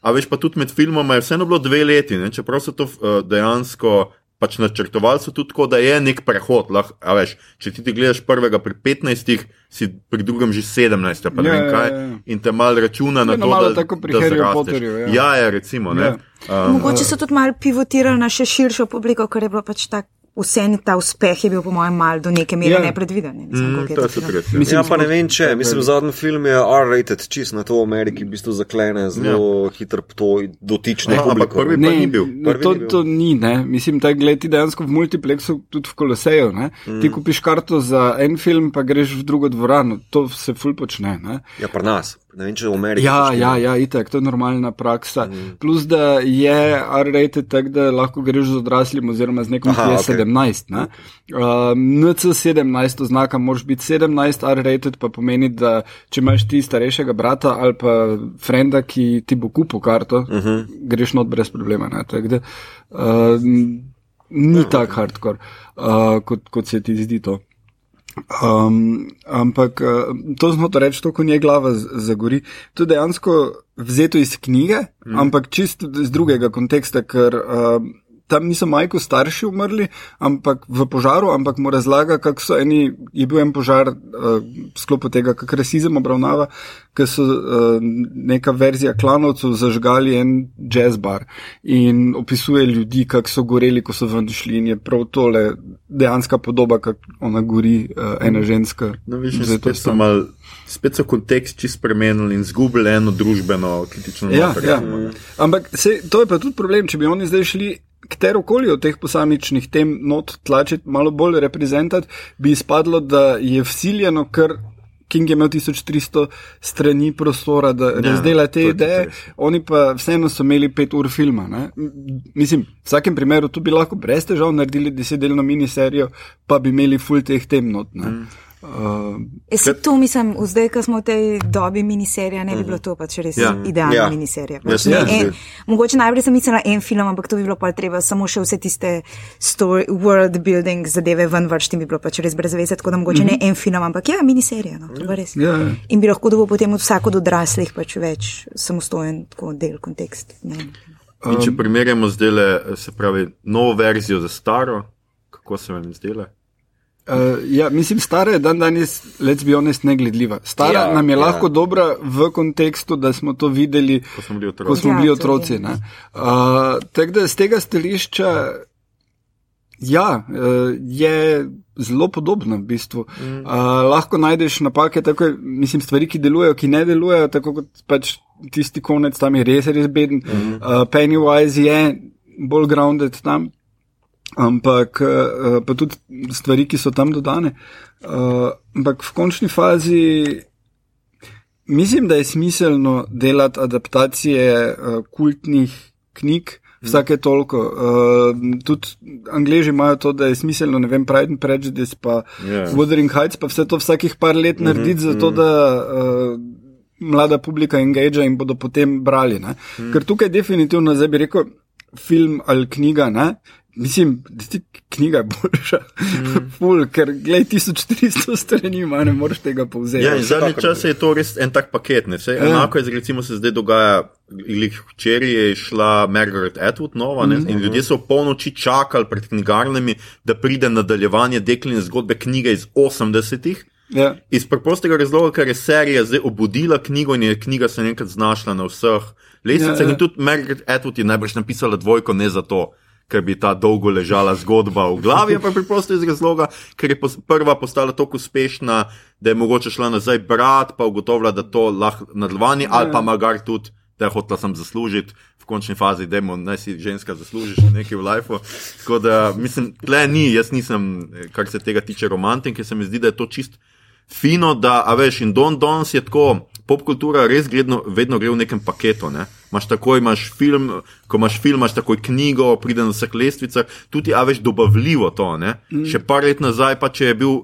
A veš pa tudi med filmoma je vseeno bilo dve leti, ne? čeprav so to uh, dejansko pač načrtovali, so tudi tako, da je nek prehod. Lah, a veš, če ti, ti gledaš prvega pri 15, si pri drugem že 17, pa ne Ja, vem ja, kaj, ja. in te mal računa na Ja, no, to, malo da, tako pri da Harryju zrasteš. Ja. Ja, ja, recimo. Ja. Ne? Um, Mogoče so tudi malo pivotirali na še širšo publiko, ker je bilo pač tako vse ta uspeh je bil, po mojem, mal do neke mere Ja. nepredviden. Ne Mm, to je super res. ja. Mislim, Ja, pa ne vem če, mislim, zadnji film je R-rated, čist na to v Ameriki, v bistvu zaklene zelo ja. hitro to dotično Aha, ampak prvi- ne. pa ni bil. Ne, Prvi to, ni bil. to ni, ne. Mislim, da gledaj ti dejansko v multiplexu, tudi v Koloseju. Mm. Ti kupiš karto za en film, pa greš v drugo dvorano. To se ful počne. Ne. Ja, pri nas. Ne vem, če v Ameriki. Ja, ja, ja, itak, to je normalna praksa. Mm. Plus, da je R-rated tak, da lahko greš z odraslim oziroma z nekom, Aha, ki je okej. 17. Ne? Um, NC17 oznaka moraš biti 17 R-rated, pa pomeni, da če imaš ti starejšega brata ali pa frenda, ki ti bo kupil karto, uh -huh. greš not brez problema. ne. Tako da, Uh, ni tako hardcore, uh, kot, kot se ti zdi to. Um, ampak uh, to smo to reči, to, ko nje glava zagori. To je dejansko vzeto iz knjige, mm. ampak čist iz drugega konteksta, ker uh, tam niso majko starši umrli, ampak v požaru, ampak mu razlaga, kako so eni, je bil en požar uh, v sklopu tega, kak rasizem obravnava, ker so uh, neka verzija klanovcev zažgali en jazz bar in opisuje ljudi, kako so goreli, ko so ven šli in je prav tole dejanska podoba, kako ona gori, uh, ena ženska. No, viš, spet so mal, spet so kontekst čist spremenili in zgubili eno družbeno kritično Ja, noter. ja. Ampak se, to je pa tudi problem, če bi oni zdaj šli. Katerokoli od teh posamičnih tem not tlačiti, malo bolj reprezentati, bi izpadlo, da je vsiljeno, ker King je imel 1300 strani prostora, da ja, razdela te ideje, res. oni pa vseeno so imeli pet ur filma. Ne? Mislim, v vsakem primeru tu bi lahko brez težav naredili desetdelno miniserijo, pa bi imeli full teh tem not. Mm. Uh, Jaz si to mislim, zdaj, ko smo v tej dobi miniserija, ne bi bilo to pač res Ja. idealna Ja. ja. miniserija. Ja, Pač se ne mi en, zdi. mogoče najprej sem mislila en film, ampak to bi bilo pa treba samo še vse tiste story, world building zadeve ven vršti, bi bilo pač res brez veze, tako da mogoče mm -hmm. ne en film, ampak ja, miniserija. No, to pa res. ja, ja. In bi lahko dobil potem od vsako od odraslih pač več samostojen tako del kontekst. Ne. vem. In če primerjamo zdaj, se pravi, novo verzijo za staro, kako se vam zdela? Uh, ja, mislim, stara je dan danes, let's be honest, negledljiva. Stara Ja, ja, nam je ja. ja. lahko dobra v kontekstu, da smo to videli, Ko smo bili otroci. ko smo Ja, bili to otroci. je. ne. Uh, Tako da z tega stališča, ja, uh, je zelo podobna v bistvu. Mm. Uh, lahko najdeš napake, tako, mislim, stvari, ki delujejo, ki ne delujejo, tako kot pač tisti konec tam je res, res beden. Mm. Uh, Pennywise je bolj grounded tam. Ampak uh, pa tudi stvari, ki so tam dodane. Uh, ampak v končni fazi mislim, da je smiselno delati adaptacije uh, kultnih knjig. Vsake toliko. Uh, tudi angliži imajo to, da je smiselno, ne vem, Pride and Prejudice, pa Ja. yeah. Wuthering Heights, pa vse to vsakih par let narediti, mm -hmm. zato da uh, mlada publika engage in bodo potem brali. Ne? Mm. Ker tukaj definitivno, zdaj bi rekel, film ali knjiga, ne? Mislim, da ti knjiga je boljša. Mm. Ful, ker glej, 1400 strani ima, ne moreš tega povzeti. Ja, zadnji čas je to res en tak paket. Ne? Ja. enako je, recimo, se zdaj dogaja. Včeraj je šla Margaret Atwood nova ne, in ljudje so polnoči čakali pred knjigarnami, da pride nadaljevanje dekline zgodbe knjige iz 80-ih. Ja. Iz preprostega razloga, ker je serija zdaj obudila knjigo in je knjiga se enkrat znašla na vseh lestvicah. Ja, ja. In tudi Margaret Atwood je najbrž napisala dvojko, ne zato, ker bi ta dolgo ležala zgodba v glavi, ampak preprosto iz razloga, ker je pos prva postala tako uspešna, da je mogoče šla nazaj brat, pa ugotovila, da to lahko nadaljevanje, ali pa magar tudi. Da je hotela sem zaslužiti v končni fazi, da naj si ženska zaslužiš nekaj v lifeu. Tako da, mislim, tle ni, jaz nisem, kar se tega tiče, romantik, ker se mi zdi, da je to čist fino, da, a veš, in Don Dons je tako, popkultura res gledno, vedno gre v nekem paketu. Ne? Imaš takoj, imaš film, ko imaš film, imaš takoj knjigo, pride na vseh lestvicah, tudi, a veš, dobavljivo to. Mm. Še par let nazaj, pa če je bil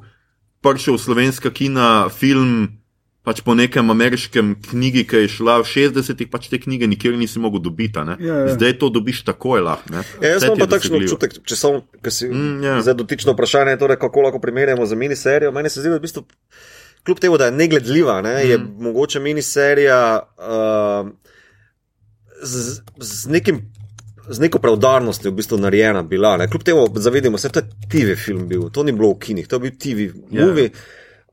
prišel v slovenska kina film. Pač po nekem ameriškem knjigi, ki je šla v 60-ih, pač te knjige nikjer nisi mogel dobiti. ne. Ja, ja. Zdaj to dobiš takoj lahko. ne. Ja, jaz imam pa takšen občutek, če samo, ker si Mm, mm, ja. yeah. zdaj dotično vprašanje, torej kako lahko primerjamo za miniserijo. Meni se zdi, da v bistvu, kljub temu, da je negledljiva, ne, mm. je mogoče miniserija uh, z, z nekim. Z neko preudarnostjo v bistvu narejena bila. Ne. Kljub temu, zavedamo se, to je TV film bil, to ni bilo v kinih, to je bil TV Ja. movie.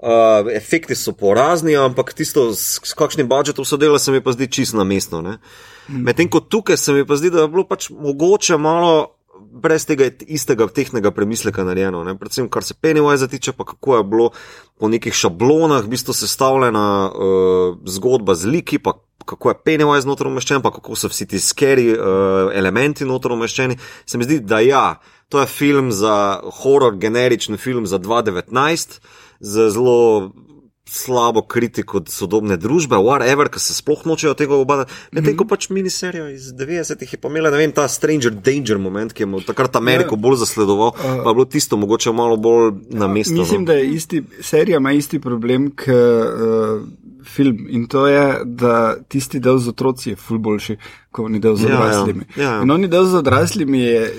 Uh, efekti so porazni, ampak tisto, s, s kakšnim budžetom so delali, se mi pa zdi čisto na mestu. Medtem ko tukaj se mi pa zdi, da je bilo pač mogoče malo brez tega istega tehnega premisleka narejeno. Ne? Predvsem, kar se Pennywise tiče, pa kako je bilo po nekih šablonah v bistvu sestavljena uh, zgodba z liki, pa kako je Pennywise znotraj umeščen, pa kako so vsi ti skeri uh, elementi znotraj umeščeni. Se mi zdi, da ja, to je film za horor, generični film za 2019, z zelo slabo kritiko sodobne družbe, whatever, ki se sploh nočejo tega obadati. Medtem ko pač miniserijo iz 90-ih je pa imela, ne vem, ta Stranger Danger moment, ki je takrat Ameriko Ja. bolj zasledoval, pa je bilo tisto mogoče malo bolj na mestu. Mislim, no. da je isti, serija ima isti problem kot uh, film in to je, da tisti del z otroci je ful boljši, kot oni del z Ja, ja. odraslimi. Ja, ja. In oni del z odraslimi je.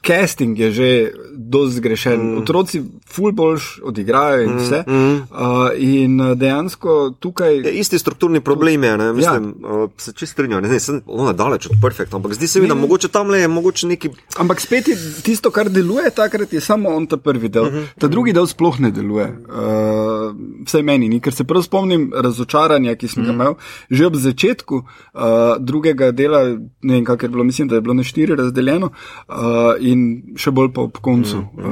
Casting je že dosti zgrešen, mm. otroci ful boljš odigrajo in vse. Mm. Uh, in uh, dejansko tukaj. Je isti strukturni problem je, ne, mislim, ja. uh, se čist strinjam, ne, ne, sem je daleč od perfekt, ampak zdi se mi, da mogoče tam le je mogoče neki, Ampak spet je tisto, kar deluje takrat, je samo on ta prvi del. Uh -huh. Ta drugi del sploh ne deluje. Uh, vsaj meni ni, ker se prav spomnim razočaranja, ki sem ga imel že ob začetku uh, drugega dela, ne vem, kako je bilo, mislim, da je bilo na štiri razdeljeno uh, in še bolj pa ob koncu. Uh,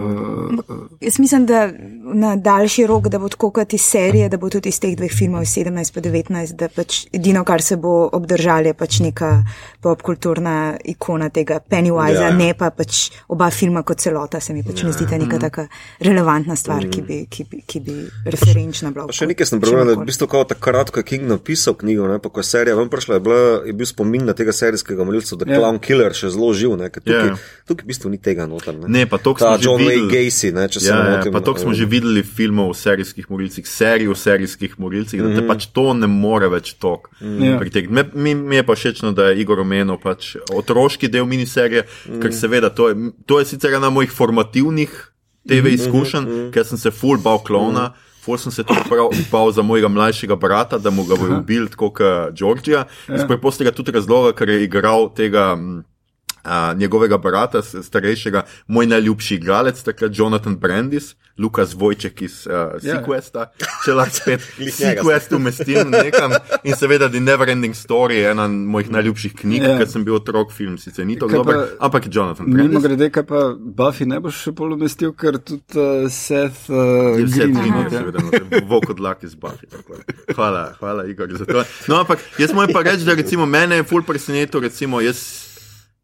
uh, Jaz mislim, da na daljši rok, da bo tako kot iz serije, da bo tudi iz teh dveh filmov, iz 17 in 19, da pač edino, kar se bo obdržalo, je pač neka popkulturna ikona tega Pennywise, Ja, ja, ne pa pač oba filma kot celota, se mi pač ja. ne zdi ta neka taka relevantna stvar, ki bi, ki bi, ki bi referenčna bila. Pa še nekaj sem prebral, da je v bistvu kao takrat, ko je King napisal knjigo, ne, pa ko je serija ven prišla, je, bila, je bil spomin na tega serijskega morilca, da je Ja. Clown Killer še zelo živ, ne, tukaj, Ja. tukaj v bistvu ni tega noter. Ne, Ne, pa toliko Ta smo že John Wayne videli. Gacy, ne, če se Ja, ne motim. pa to smo že videli filmov o serijskih morilcih, serij o serijskih morilcih, da te pač to ne more več tok Ja. pritegniti. Mi, mi je pa všečno, da je Igor omenil pač otroški del miniserije, ker seveda to je, to je sicer ena mojih formativnih TV izkušenj, ker sem se full bal klona. Ful sem se tudi prav bal za mojega mlajšega brata, da mu ga bojo ubili, tako kot Georgija. Iz preprostega tudi razloga, ker je igral tega mm, a, njegovega brata, starejšega, moj najljubši igralec, takrat Jonathan Brandis, Lukas Vojček iz uh. Sequesta, če lahko spet Sequest umestim nekam. In seveda The Neverending Story je ena mojih najljubših knjig, Ja. ker sem bil otrok, film sicer ni tako dober, pa- ampak je Jonathan Mimo Brandis. grede, kaj pa Buffy ne boš še bolj umestil, ker tudi uh, Seth uh, Je Vse Green je seveda, vok od lak iz Buffy. tako. Hvala, hvala, Igor, za to. No, ampak jaz moram pa reči, da recimo mene je ful presenetil, recimo jaz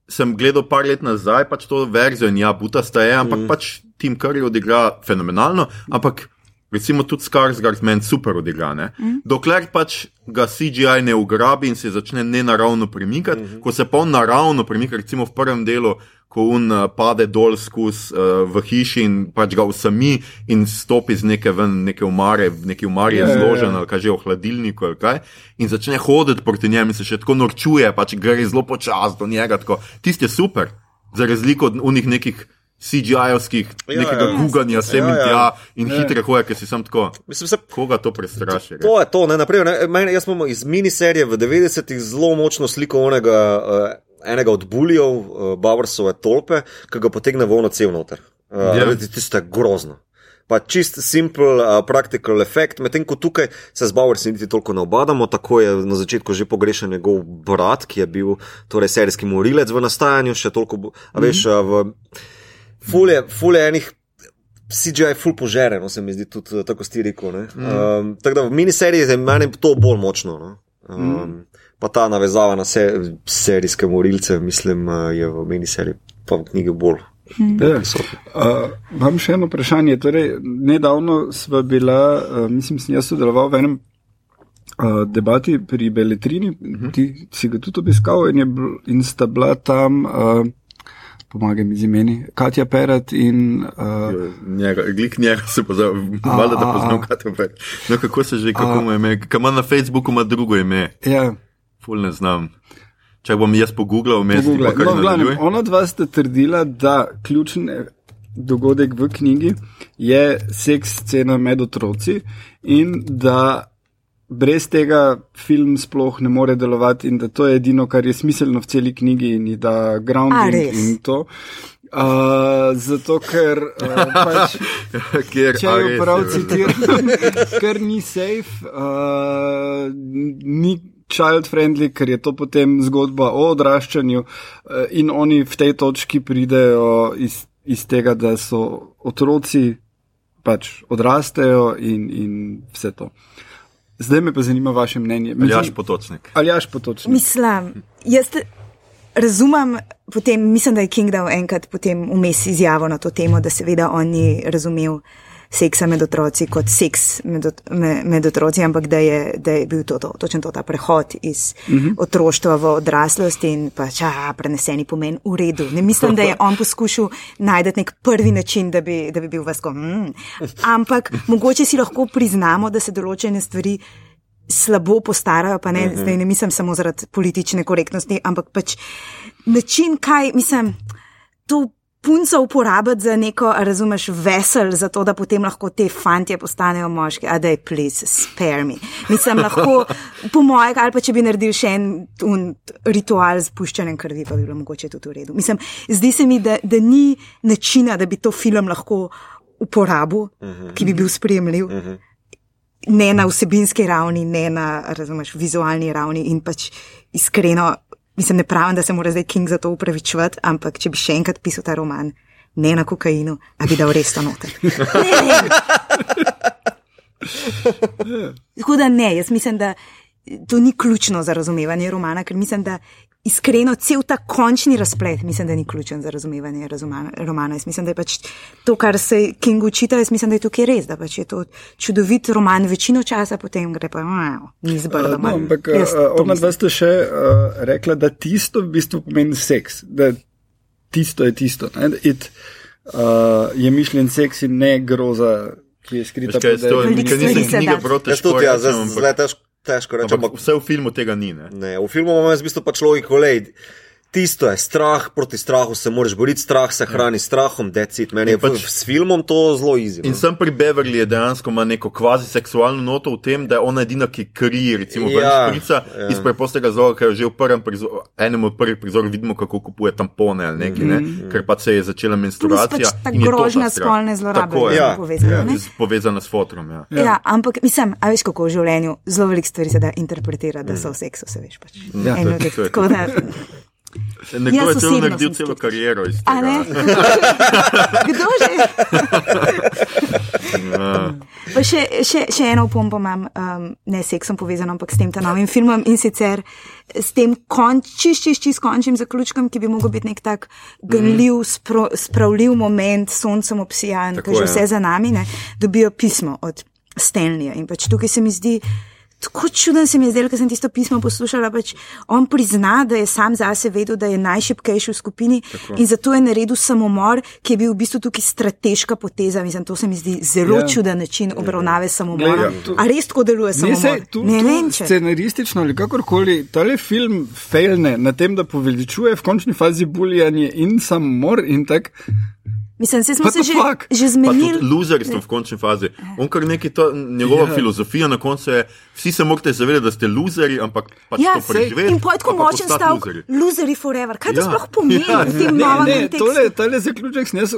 sem gledal par let nazaj pač to verzijo in ja, butasta je, ampak mm. pač Tim Curry odigra fenomenalno, ampak recimo tudi Skarsgård meni super odigra. Mm. Dokler pač ga CGI ne ugrabi in se začne nenaravno premikati, mm -hmm. ko se pa on naravno premika, recimo v prvem delu, ko un uh, pade dol skozi uh, v hiši in pač ga usami in stopi z neke ven, neke umare, neki umari je Ja, ja, ja. zložen ali kaj že v hladilniku ali kaj, in začne hoditi proti njemu in se še tako norčuje, pač gre zelo počasi do njega. Tako. Tisti je super, za razliko od unih nekih. CGI-ovskih, Ja, nekega ja. guganja sem Ja, in ja. tja in Ja. hitre hoje, ker si sam tako. Mislim, se, Koga to prestraši? res? to je to, ne, naprimer, ne, jaz imamo iz miniserije v 90-ih zelo močno sliko onega, uh, enega od bulijev, uh, Bavarsove tolpe, ki ga potegne vono cel noter. Uh, Ja. ja. Tisto je grozno. Pa čist simple, uh, practical effect, medtem ko tukaj se z Bavarsi niti toliko ne obadamo, tako je na začetku že pogrešen njegov brat, ki je bil torej serijski morilec v nastajanju, še toliko, bo- a veš, mm -hmm. v fulje, fulje enih. CGI ful požere, no se mi zdi tudi eh, tako stiriko. Mm. Um, tako da v miniseriji je meni to bolj močno. No? Um, mm. Pa ta navezava na se, serijske morilce, mislim, eh, je v miniseriji, pa v knjigi bolj. Ja. Uh, Imam še eno vprašanje. Torej, nedavno sva bila, uh, mislim, sem jaz sodeloval v enem uh, debati pri Beletrini, uh -huh. ti si ga tudi obiskal in, je bil, in sta bila tam, uh, pomagaj mi z imeni, Katja Perat in. Uh, Njega, glik njega se pozna, valjda da poznam a. kaj to več. No, kako se že, kako mu je ime, kam ima na Facebooku ima drugo ime, ja, ful ne znam. Če bom jaz pogooglal, vmes No, v glavnem, nadaljuje. ona dva sta trdila, da ključen eh, dogodek v knjigi je seks scena med otroci in da brez tega film sploh ne more delovati in da to je edino, kar je smiselno v celi knjigi in da A, grounding res? in to. Uh, zato, ker uh, pač, Kjer, če a, jo prav je, citiram, ker ni safe, uh, ni, child-friendly, ker je to potem zgodba o odraščanju uh, in oni v tej točki pridejo iz, iz tega, da so otroci pač odrastejo in, in vse to. Zdaj me pa zanima vaše mnenje. Aljaš potočnik. Aljaš potočnik. Mislim, jaz te razumem, potem, mislim, da je King dal enkrat potem vmes izjavo na to temo, da seveda on ni razumel seksa med otroci kot seks med, ot- med, med otroci, ampak da je, da je bil to, to točno to ta prehod iz uh -huh. otroštva v odraslost in pač a, preneseni pomen v redu. Ne mislim, da je on poskušal najti nek prvi način, da bi, da bi bil vasko. Mm. Ampak mogoče si lahko priznamo, da se določene stvari slabo postarajo, pa ne, uh -huh. zdaj ne mislim samo zaradi politične korektnosti, ampak pač način, kaj mislim, to punco uporabiti za neko, razumeš, vesel, zato da potem lahko te fantje postanejo moški, a da je please, spare me. Mislim, lahko po mojega, ali pa če bi naredil še en un, ritual z puščanjem krvi, pa bi bilo mogoče tudi v redu. Mislim, zdi se mi, da, da ni načina, da bi to film lahko uporabil, uh -huh. ki bi bil sprejemljiv. Uh -huh ne na vsebinski ravni, ne na razumeš, vizualni ravni in pač iskreno, mislim, ne pravim, da se mora zdaj King za to upravičevati, ampak če bi še enkrat pisal ta roman, ne na kokainu, a bi dal res to noter. Ne vem. Tako da ne, jaz mislim, da to ni ključno za razumevanje romana, ker mislim, da iskreno cel ta končni razplet, mislim, da ni ključen za razumevanje razumana, romana. Jaz mislim, da je pač to, kar se Kingu učita, jaz mislim, da je tukaj res, da pač je to čudovit roman, večino časa potem gre pa, no, ni zbrdo. No, ampak ona dva ste še uh, rekla, da tisto v bistvu pomeni seks, da tisto je tisto. Ne? Da It, uh, je mišljen seks in ne groza, ki je skrita kaj, pod to, Veliko ker nisem da. proti Jaz tudi, ja, zdaj, težko, težko ampak ampak vse v filmu tega ni. Ne? ne, v filmu imamo jaz v bistvu pač logiko, lej, tisto je strah, proti strahu se moraš boriti, strah se hrani s strahom, decit. Meni je pač, pač- s filmom to zelo easy. In sem pri Beverly je dejansko ima neko kvazi seksualno noto v tem, da je ona edina, ki krije, recimo, Ja, ja, šprica ja. ja. iz preprostega razloga, ker že v prvem prizoru, enem od prvih prizorov vidimo, kako kupuje tampone ali nekaj, ne? ker pa se je začela menstruacija. pač ta in grožnja spolne zlorabe Tako je. Ja. povezana, ne? Z- Povezana s fotrom. Ja. Ja. ja, ampak mislim, a veš, kako v življenju zelo veliko stvari se da interpretirati, da so v seksu, se veš pač. Ja, to je- to je- tako da, Nekdo Jaz je celo naredil celo kariero iz tega. Kdo že? Pa še, še, še eno opombo imam, um, ne seksom povezano, ampak s tem novim filmom in sicer s tem končim, čist, čist končnim zaključkom, ki bi mogel biti nek tak gnljiv, spro, spravljiv moment, soncem obsijan, ki že vse za nami, ne, dobijo pismo od Stanleya. In pač tukaj se mi zdi. Tako čuden se mi je zdel, ker sem tisto pismo poslušala. Pač on prizna, da je sam zase vedel, da je najšipkejši v skupini Tako. in zato je naredil samomor, ki je bil v bistvu tukaj strateška poteza. Mislim, to se mi zdi zelo Ja. ja. čuden način obravnave samomora. Ja, tu- A res tako deluje samomor? sej, tu, ne tu vem, če. scenaristično ali kakorkoli, tale film fejlne na tem, da poveličuje v končni fazi buljanje in samomor in tako. Mislim, se smo se že, fuck? že zmenili. loserstvo v končni fazi. On kar neki to, njegova Ja. ja. filozofija na koncu je, vsi se morate zavedati, da ste loseri, ampak pač Ja, to preživeti. in poje tako pa pa močen stavek, loserji. loserji forever. Kaj to Ja. sploh pomeni Ja. v tem ne, kontekstu? tole, tole zaključek jaz.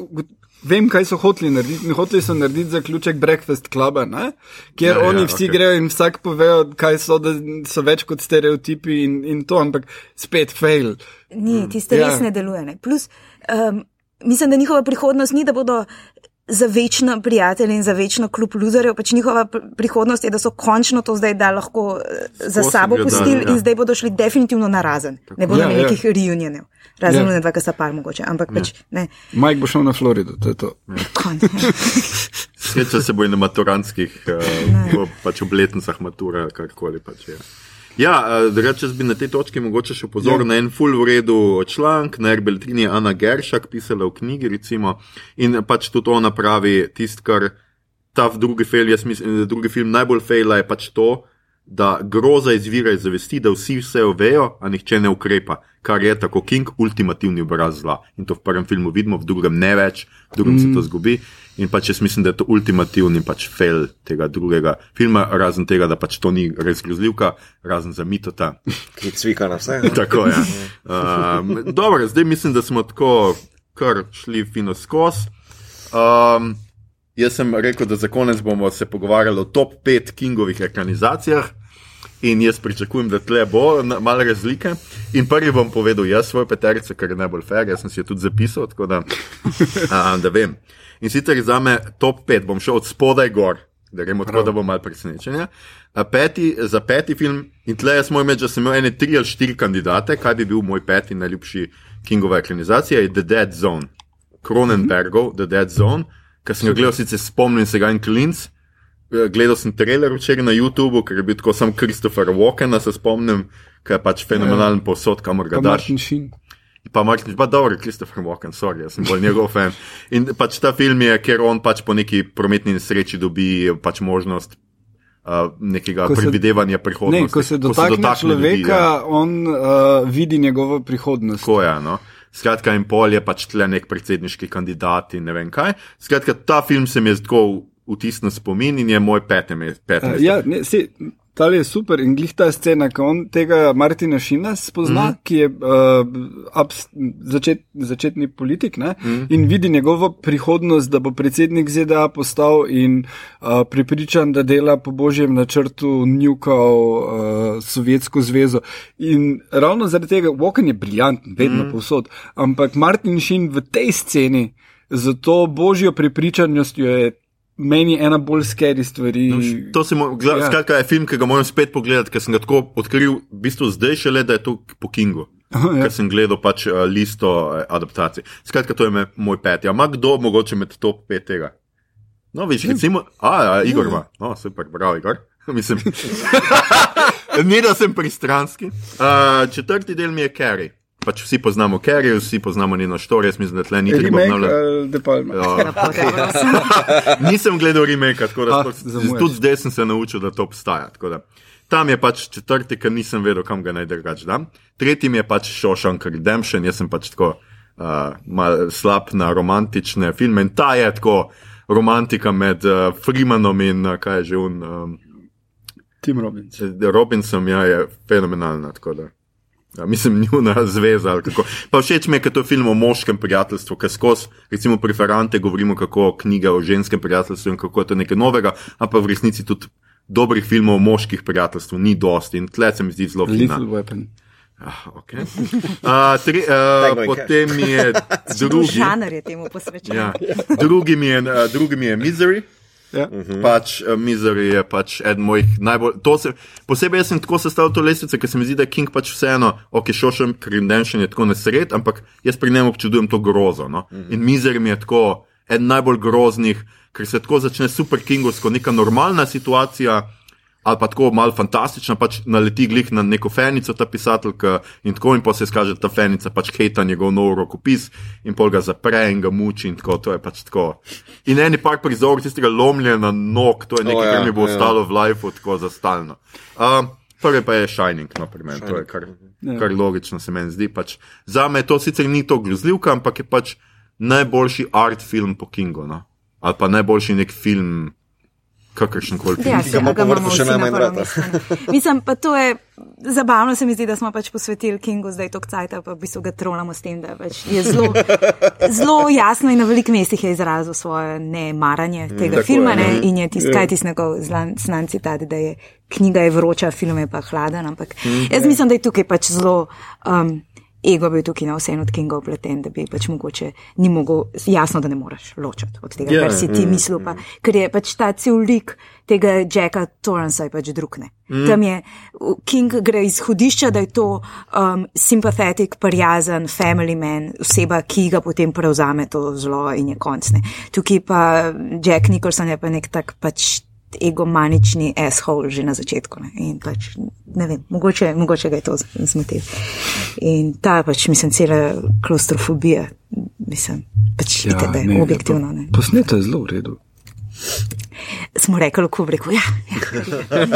Vem, kaj so hoteli narediti. Hoteli so narediti zaključek Breakfast Cluba, ne? kjer Ja, ja, ja, oni ja, vsi okay. grejo in vsak povejo, kaj so, da so več kot stereotipi in, in to, ampak spet fail. Ni, tiste Ja. res ne deluje. Ne. Plus, um, mislim, da njihova prihodnost ni, da bodo za večno prijatelji in za večno klub luzerjev, pač njihova pr- prihodnost je, da so končno to zdaj da lahko eh, za sabo pustili ja. in zdaj bodo šli definitivno na razen. Ne bodo Ja, imeli ja. nekih reunionov. Razen Ja. ja. dva, ki sta par mogoče, ampak pač ne. Mike bo šel na Florido, to je to. Konj. Sreča se bo in na maturanskih, uh, pač obletnicah matura, karkoli pač je. Ja, uh, drugače jaz bi na tej točki mogoče še pozoril Ja. ja. na en full redu članek, na Erbeltrini je Ana Geršak pisala v knjigi, recimo, in pač tudi ona pravi tisto, kar ta v drugi film, jaz mislim, da drugi film najbolj fejla je pač to, da groza izvira iz zavesti, da vsi vse vejo, a nihče ne ukrepa, kar je tako King ultimativni obraz zla. In to v prvem filmu vidimo, v drugem ne več, v drugem mm. se to zgubi. In pač jaz mislim, da je to ultimativni pač fail tega drugega filma, razen tega, da pač to ni res grozljivka, razen za mitota. Ki cvika na vse. Tako je. Um, dobro, zdaj mislim, da smo tako kar šli fino skozi. Um, jaz sem rekel, da za konec bomo se pogovarjali o top 5 Kingovih ekranizacijah. In jaz pričakujem, da tle bo malo razlike. In prvi bom povedal jaz svojo peterico, kar je najbolj fair, jaz sem si jo tudi zapisal, tako da, a, da vem. In sicer za me top 5 bom šel od spodaj gor, da gremo tako, da bo malo presenečenja. Peti, za peti film, in tle moj med, da sem imel ene tri ali štiri kandidate, kaj bi bil moj peti najljubši Kingova ekranizacija, je The Dead Zone. Cronenbergov, The Dead Zone, ki sem ga gledal, sicer spomnim se ga in klinc. Eh, Gledal sem trailer včeraj na YouTubu, ker je bil tako sam Christopher Walken, se spomnim, ki je pač fenomenalen povsod, kamor ga daš. Martin Sheen. Pa Martin, pa dobro, Christopher Walken, sorry, jaz sem bolj njegov fan. In pač ta film je, ker on pač po neki prometni nesreči dobi pač možnost uh, nekega Ko se- predvidevanja Ne, prihodnosti. ko se dotakne človeka, ljudi, ja. on uh, vidi njegovo prihodnost. Tako je. No? Skratka, in pol je pač tle nek predsedniški kandidat in ne vem kaj. Skratka, ta film se mi je tako vtisnil spomin in je moj peti mest. Peti Uh, ja, ne, si, ta je super in glih ta scena, ko on tega Martina Šina spozna, mm -hmm. ki je uh, abs, začet, začetni politik ne, mm -hmm. in vidi njegovo prihodnost, da bo predsednik ZDA postal in uh, pripričan, da dela po božjem načrtu njukal uh, Sovjetsko zvezo. In ravno zaradi tega, Walken je briljanten, vedno mm -hmm. povsod, ampak Martin Šin v tej sceni. Za to božjo prepričanostjo je meni ena bolj skeri stvari. To se mu, gled, Ja. ja. skratka, je film, ki ga moram spet pogledati, ker sem ga tako odkril, v bistvu zdaj šele, da je to po Kingu. Aha, ja. Ker sem gledal pač uh, listo uh, adaptacij. Skratka, to je me, moj peti. A ima kdo mogoče med top pet tega? No, veš, recimo, a, a Igor ima. No, super, bravo, Igor. Mislim, ni da sem pristranski. Uh, četrti del mi je Carrie. Pač vsi poznamo Carrie, vsi poznamo njeno štorijo, jaz mislim, da tle ni treba Remake obnavljati. De Palma. Ja, Nisem gledal remake, tako da Ah, zamujaš. tudi zdaj sem se naučil, da to obstaja. tako Da. Tam je pač četrti, ker nisem vedel, kam ga naj drugač dam. Tretji mi je pač Shawshank Redemption, jaz sem pač tako uh, mal slab na romantične filme in ta je tako romantika med uh, Freemanom in uh, kaj je že un. Um, Tim Robbins. Robinson ja, je fenomenalna. tako da. Ja, mislim, njuna zveza. ali kako. Pa všeč mi je, ker to je film o moškem prijateljstvu, ker skozi, recimo, preferante govorimo, kako knjige o ženskem prijateljstvu in kako je to nekaj novega, ampak v resnici tudi dobrih filmov o moških prijateljstvu ni dosti in tle se mi zdi zelo fina. Lethal Weapon. Ah, okay. uh, tri, uh, potem je drugi. Žanr je temu posvečen. Ja, drugi, mi je, uh, drugi mi je Misery. Ja. -hmm. Pač uh, Misery je pač eden mojih najbolj. Se, posebej jaz sem tako sestavil to lestvico, ker se mi zdi, da je King pač vseeno, ok, šošem, Redemption je tako nesred, ampak jaz pri njemu občudujem to grozo. No? Mm -hmm. In Misery mi je tako eden najbolj groznih, ker se tako začne super Kingovsko, neka normalna situacija. Ali pa tako malo fantastična, pač naleti glih na neko fenico, ta pisateljka, in tako in pa se izkaže, da ta fenica pač hejta njegov nov rokopis, in pol ga zapre in ga muči, in tako, to je pač tako. In eni par prizorov tistega lomljenja nog, to je nekaj, oh, ja, kar mi bo ja. ostalo v lifeu tako za stalno. Um, Prvi pa je Shining, no, pri meni, to je kar, kar logično se meni zdi. Pač, za me to sicer ni to grozljivka, ampak je pač najboljši art film po Kingu, no? ali pa najboljši nek film, kakršen koli film. Ja, Ki ga ima ga po vrhu imamo še najmanj prvem rad. mestu, ne. Mislim, pa to je zabavno, se mi zdi, da smo pač posvetili Kingu zdaj to cajt, pa v bistvu ga trolamo s tem, da pač je zelo, zelo jasno in na velikih mestih je izrazil svoje nemaranje tega tako filma je, ne, ne. in je tisk, kaj tisti njegov znan citat, da je knjiga je vroča, film je pa hladen, ampak jaz mislim, da je tukaj pač zelo. Um, Ego bil tukaj na vseeno od Kinga upleten, da bi pač mogoče ni mogel, jasno, da ne moreš ločiti od tega, Ja, kar si ti mislil, pa, ker je pač ta cel lik tega Jacka Torransa je pač drukne. Mm. Tam je, King gre izhodišča, da je to um, simpathetic, prijazen, family man, oseba, ki ga potem prevzame to zlo in je koncne. Tukaj pa Jack Nicholson je pa nek tak pač egomanični asshole že na začetku. Ne? In pač, ne vem, mogoče, mogoče ga je to zmotil. In ta pač, mislim, cela klaustrofobija, mislim, pač ja, je ne, objektivno. pa- Ne? Posneto je zelo v redu. Smo rekli v Kubriku, ja. ja.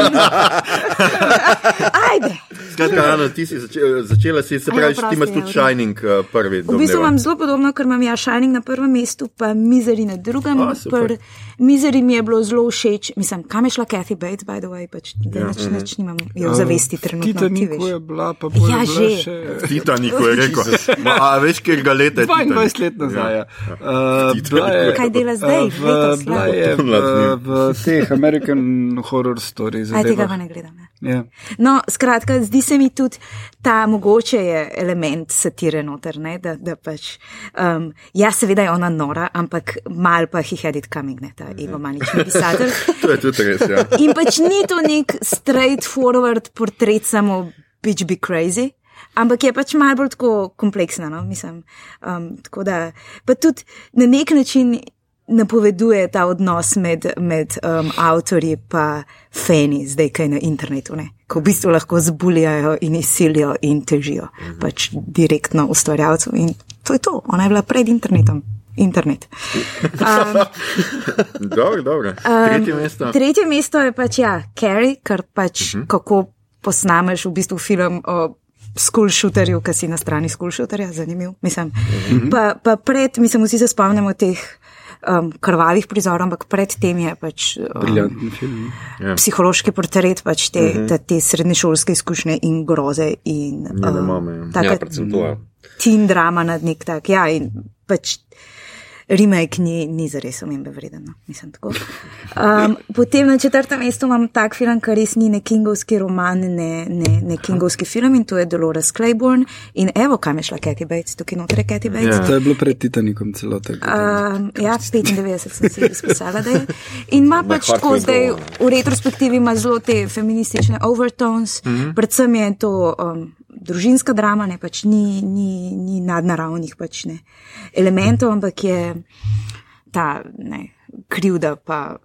Ajde. Skratka, Ana, ti si začela, začela si, se pravi, ti imaš tudi. Shining uh, prvi. V bistvu imam zelo podobno, ker imam ja Shining na prvem mestu, pa Misery na drugem. A, super. Pr- Misery mi je bilo zelo všeč, mislim, kam je šla Kathy Bates, by the way, pač, da ja. nič, nič nimam je v zavesti trenutno. ti Titaniku veš. je bila, pa bo Ja, že. še. Titaniku je rekel. Ma, a veš, kjer ga leta je 22 Titanic? let nazaj. Ja. Ja. Uh, je, Kaj dela zdaj? v- bila ja. je v v teh American Horror Stories. Aj tega pa ne gledam. Ne. Ja. No, skratka, zdi se mi tudi ta mogoče je element satire noter, ne, da, da pač, um, ja, seveda je ona nora, ampak mal pa he had it coming, ne, ta Ivo Manični pisatelj. To je tudi res, ja. In pač ni to nek straightforward portret samo bitch be crazy. Ampak je pač malo bolj tako kompleksna, no, mislim. Um, tako da, pa tudi na nek način napoveduje ta odnos med, med um, avtorji in fani, zdaj kaj na internetu, ne? ko v bistvu lahko zbulijajo in izsilijo in težijo pač direktno ustvarjalcu. In to je to, ona je bila pred internetom. Internet. Um, Dobro, dobro. Tretje mesto. tretje mesto je pač, ja, Carrie, kar pač uh -huh. kako posnameš v bistvu film o school shooterju, ki si na strani school shooterja, zanimiv. Mislim, uh -huh. pa, pa pred, mislim, vsi se spomnimo teh um, krvavih prizorov, ampak pred tem je pač um, film. Ja. psihološki portret, pač te, uh -huh. te, te srednješolske izkušnje in groze. In, um, mame, ja. taka Ja, predvsem to. Ja. teen drama nad nek tak. Ja, in pač remake ni, ni zares omembe vreden. no, Mislim tako. Um, potem na četrtem mestu imam tak film, kar res ni ne kingovski roman, ne, ne, ne kingovski film in to je Dolores Claiborne. In evo, kam je šla Kathy Bates, tukaj noter je Kathy Bates. Ja. To je bilo pred Titanikom celotega. Um, ja, 95 sem si izpisala, da je. In ima pač tako zdaj v retrospektivi ima zelo te feministične overtones, mm -hmm. predvsem je to um, družinska drama, ne pač ni, ni, ni nadnaravnih pač ne elementov, ampak je ta ne, krivda pa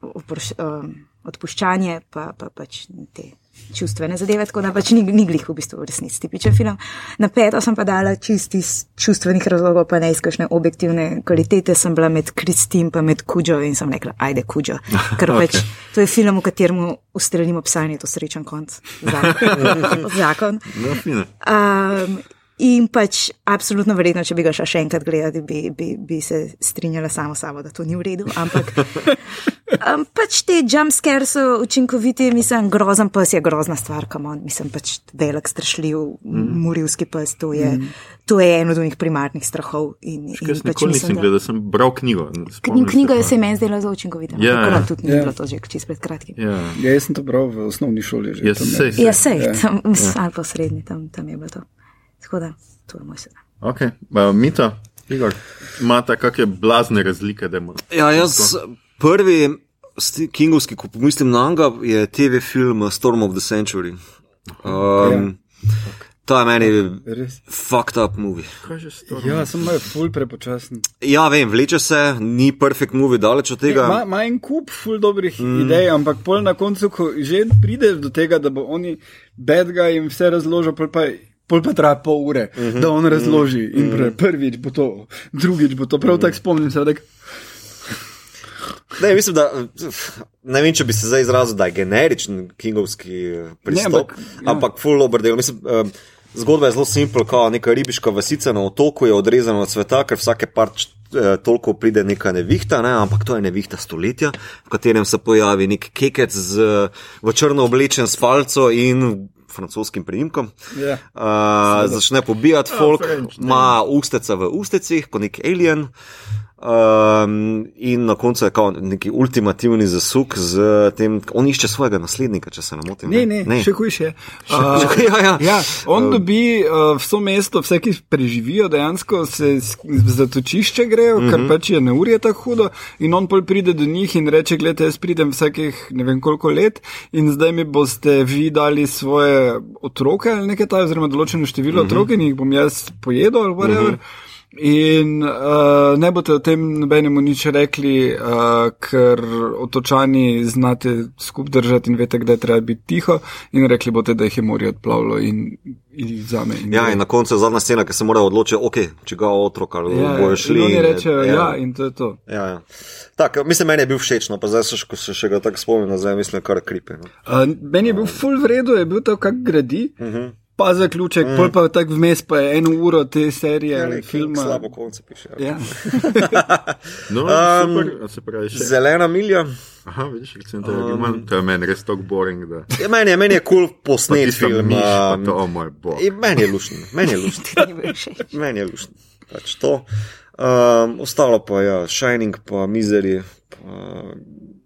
oproš, um, odpuščanje pa, pa pač te čustvene zadeve, tako da pač ni, ni glih v bistvu v resnici tipičen film. Na peto sem pa dala čisti iz čustvenih razlogov, pa ne iz kakšne objektivne kvalitete, sem bila med Kristin pa med Kuđo in sem rekla, ajde Kuđo, ker pač okay. to je film, v katerem ustrelimo psa in je to srečen konc. Zakon. Zakon. No. Um, in pač, absolutno verjetno, če bi ga še enkrat gledati, bi, bi, bi se strinjala samo s sabo, da to ni v redu. Ampak um, pač te jumpscare so učinkoviti, mislim, grozen pes je grozna stvar, kamon, mislim, pač velik, strašljiv, mm. murilski pes, to je, mm. to je eno od njih primarnih strahov. In, in Jaz pač nikoli mislim, nisem da- gledal, sem bral knjigo. Kn- Spomnim Knjiga se je meni zdela zelo učinkovita. Ja, Ja, ja. tudi ni Ja. bilo to že čist pred kratkim. Ja. Ja, jaz sem to bral v osnovni šoli. Že, Ja, je. sej. Ja, sej, tam, ja. ali pa srednji, tam, tam je bilo to. Tako da, to je moj sedaj. Okay. Uh, Mita, Igor, imata kakšne blazne razlike. Ja, jaz prvi sti- kingovski, ko pomislim na njega, je TV film Storm of the Century. Um, Ta je meni Res. fucked up movie. Ja, sem mal ful prepočasen. Ja, vem, vleče se, ni perfect movie, daleč od tega. Ima ima en kup ful dobrih mm. idej, ampak pol na koncu, ko že prideš do tega, da bo oni bad guy jim vse razložil, pa, pol pa traja pol ure, mm -hmm. da on razloži. Mm -hmm. In pre, prvič bo to, drugič bo to. Prav mm -hmm. tako spomnim se, Ne, mislim, da, ne vem, če bi se zdaj izrazil, da je generičen kingovski pristop, ne, ampak, ja. ampak full over del. Mislim, um, zgodba je zelo simpel, kot neka ribiška vasica na otoku je odrezana od sveta, ker vsake par eh, toliko pride neka nevihta, ne, ampak to je nevihta stoletja, v katerem se pojavi nek kekec z, v črno oblečen s palco in francoskim priimkom. Ja. Uh, začne pobijati folk, French, ne. ima usteca v ustecih, kot nek alien. Um, in na koncu je kao neki ultimativni zasuk z tem, on išče svojega naslednika, če se ne motim. Ne, ne, ne. še hujše. Uh, ja, ja. ja, on dobi uh, vso mesto, vse, ki preživijo, dejansko se zatočišče grejo, mm -hmm. ker pač je neurje tako hudo. In on pol pride do njih in reče: Glede, jaz pridem vsakih ne vem koliko let in zdaj mi boste vi dali svoje otroke ali nekaj takega, oziroma določeno število mm -hmm. otrok in jih bom jaz pojedel ali whatever. Mm -hmm. In uh, ne boste o tem nobenemu nič rekli, uh, ker otočani znate skup držati in veste, kdaj treba biti tiho. In rekli boste, da jih je morje odplavilo in, in jih vzame. In Ja, in na koncu je zadnja scena, ki se mora odločiti, ok, če ga otrok ali ja, bojo šli. in oni rečejo, ja. ja, in to je to. ja, ja. Tak, mislim, meni je bil všeč, no pa zdaj, se ko se še ga tako spomnim, nazaj mislim, kar kripe. No. Uh, meni je bil full vredo, je bil to, kak gradi. Uh Mhm. -huh. Pa zaključek, mm. pa tako vmes pa je eno uro te serije ali filma. Slabo konce piše. Ja. Ja. No, Um, super, se pravi še. Zelena milja. Aha, vidiš, recimo, to je original. To je meni res tako boring, da. Ja, meni je, meni je kul cool posnet film. miš, um, to, o moj bog. Meni je lušten, meni je všeč. Meni je lušten. Pač to. Um, ostalo pa je ja, Shining, pa Misery. Pa,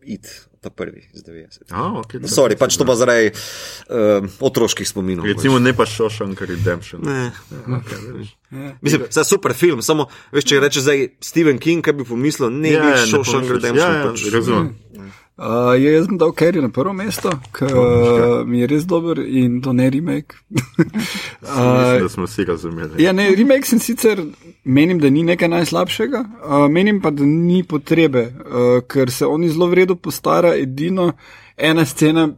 It, ta prvi iz 90. A, okay, Sorry, pač to pa zaradi uh, otroških spominov. Recimo ne pa Shawshank Redemption. Ne. Okay, veš. Mislim, da je super film, samo veš, če reče zdaj Stephen King, kaj bi pomislil, ne Ja, bi ja, ne šel še pomisliš. Redemption. Ja, ja, pač. razumem. Uh, je, jaz sem dal Kerry na prvo mesto, ker uh, mi je res dober in to ne remake. Mislim, da smo vsi razumeli. Ja, ne, remake sem sicer menim, da ni nekaj najslabšega, uh, menim pa, da ni potrebe, uh, ker se oni zelo v redu postara. Edino ena scena,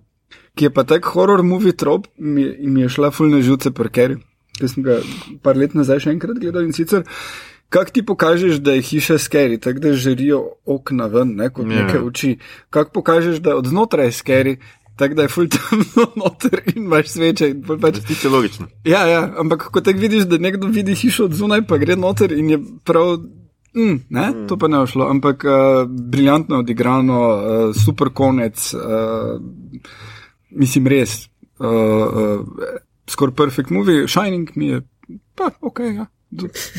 ki je pa tak horror movie trop, mi, mi je šla fulne žuce per Kerry, ki sem ga par let nazaj še enkrat gledal in sicer. Kako ti pokažeš, da je hiša skeri, tako da žarijo okna ven, ne, kot Ja. neke oči? Kako pokažeš, da je od znotraj skeri, tako da je full temno noter in imaš sveče. Pač, Ti je logično. Ja, ja, ampak ko tako vidiš, da nekdo vidi hišo od zunaj, pa gre noter in je prav. Mm, ne, mm. To pa ne je šlo, ampak uh, briljantno odigrano, uh, super konec, uh, mislim res, uh, uh, skoraj perfect movie, Shining mi je, pa ok, ja,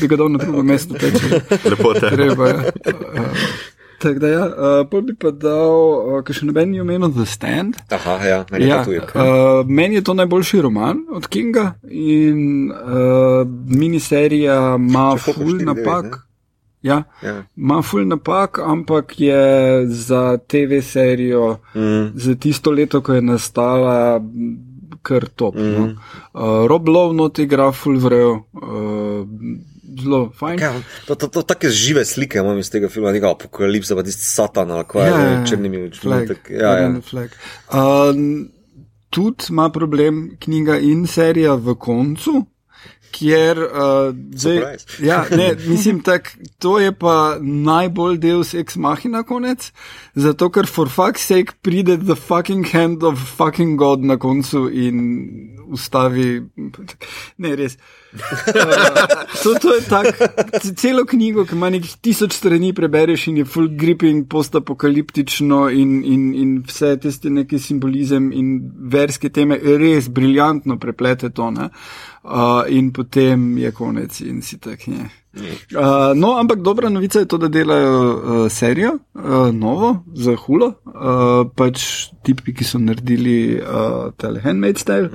bi ga dal na drugo mesto, teče, Lepo te. treba. Ja. Uh, Tako da, ja, uh, pol bi pa dal, uh, ker še noben ni omenil The Stand. Aha, ja, meni Ja, ja, je to uh, meni je to najboljši roman od Kinga in uh, miniserija ima ful napak. ne? Ja, Ja. ima ful napak, ampak je za TV serijo, Mm. za tisto leto, ko je nastala, m, kar top. Mm. No. Mhm. Uh, Rob Love not igra ful vrejo, uh, zelo fajn. Kaj, to, to, to take žive slike imam iz tega filma, neka apokalipsa, pa tisti satan ali kaj, ja, ja, črnimi očmi. Ja, ja. Um, tudi ima problem knjiga in serija v koncu. Kjer, uh, zdaj, ja, ne, mislim, tak, to je pa najbolj del ex machina konec, zato ker for fuck's sake pride the fucking hand of fucking god na koncu in ustavi. Ne, res. To, to je tako, celo knjigo, ki ima nekih tisoč strani, prebereš in je full gripping, postapokaliptično in, in, in vse tiste neki simbolizem in verske teme, res briljantno preplete to. Ne? Uh, in potem je konec in si tak ne. Uh, no, ampak dobra novica je to, da delajo uh, serijo, uh, novo, za hulo. Uh, pač tipi, ki so naredili uh, tele Handmaid's Tale.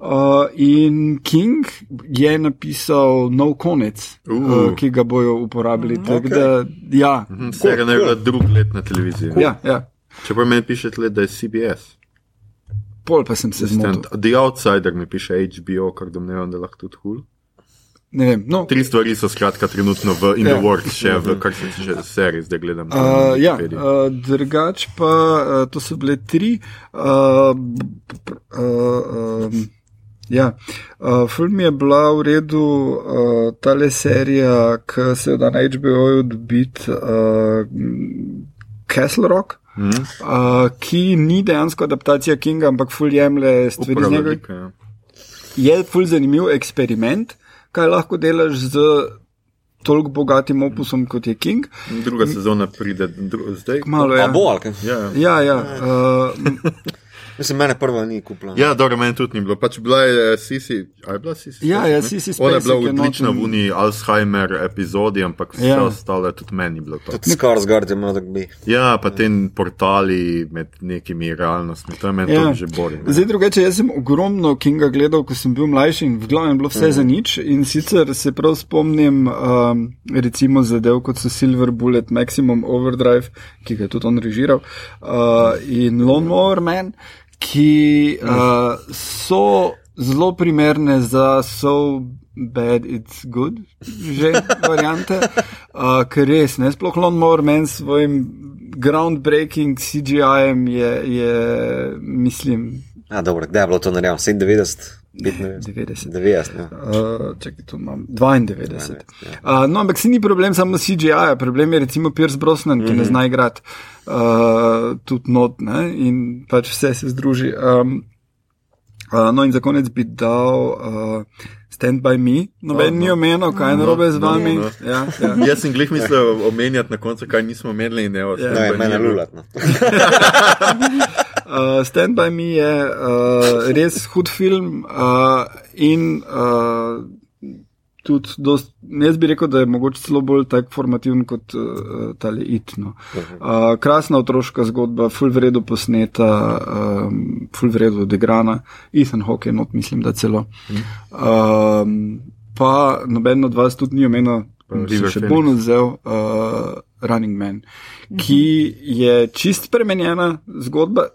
Uh, in King je napisal nov konec, uh. Uh. Uh, ki ga bojo uporabili. Okay. Da, ja, Serija ne je bila drug let na televiziji. ja, ja. Čeprav meni piše tle, da je CBS. Pol pa sem se zmotil. The Outsider mi piše HBO, kar domnevam, da lahko tudi hul. Ne vem. No, Tri stvari so skratka trenutno v In the Ja. Works, še v kar se tiče serij, zdaj gledam. Uh, ja, uh, drugač pa uh, to so bile tri. Uh, p- p- uh, um, ja, uh, film je bila v redu, uh, tale serija, ki se da na HBO-ju dobiti, uh, Castle Rock. Mhm. Uh, ki ni dejansko adaptacija Kinga, ampak ful jemlje stvari iz njega. ja. Je ful zanimiv eksperiment, kaj lahko delaš z toliko bogatim opusom kot je King. Druga sezona pride dru zdaj. Malo A je. bo, ali kaj? Ja, ja. Ja, ja. Uh, Mislim, mene prva ni kupila. Ja, dobro, meni tudi ni bilo. Pač bila je Sisi, a je bila Sisi? Ja, Spacek, ja, ne? Sissy Ona je bila Spacek odlična noter. v uni Alzheimer epizodi, ampak vse Ja. ja. ostalo tudi meni ni bilo to. Tudi Skarsgård je imel tak bi. Ja, pa te portali med nekimi realnostmi, to je meni Ja. ja. že bolj. ne. Zdaj drugače, jaz sem ogromno Kinga gledal, ko sem bil mlajši in v glavnem bilo vse za nič. In sicer se prav spomnim, um, recimo zadev kot so Silver Bullet, Maximum Overdrive, ki ga je tudi on režiral, uh, in Lone Mower Man, ki uh, so zelo primerne za so bad it's good, že variante, uh, ker res, ne, sploh Lone Mower Man s svojim groundbreaking CGI-jem je, je, mislim, A, dobro, kdaj je bilo to narejeno? 97, 95, 90. 90. Ja. Uh, čakaj, tu imam 92. ja. Uh, no, ampak se ni problem samo CGI, problem je recimo Pierce Brosnan, ki mm -hmm. ne zna igrati uh, tudi not ne? in pač vse se združi. Um, uh, no, in za konec bi dal uh, Stand by Me, noben Oh, ni no. omenil, kaj je narobe z no, vami. no. Ja, ja. Jaz sem glih mislil omenjati na koncu, kaj nismo imeli in ne Ja. ostalo. No, je mene lulat. Uh, Stand by Me je uh, res hud film uh, in uh, tudi dost jaz bi rekel, da je mogoče celo bolj tak formativen kot uh, tale itno. Uh, krasna otroška zgodba, full vredo posneta, um, full vredo odigrana, Ethan Hawke, not mislim, da celo. Um, pa noben od vas tudi ni omenil, River še Phoenix. bolj odzel, uh, Running Man, ki je čist spremenjena zgodba.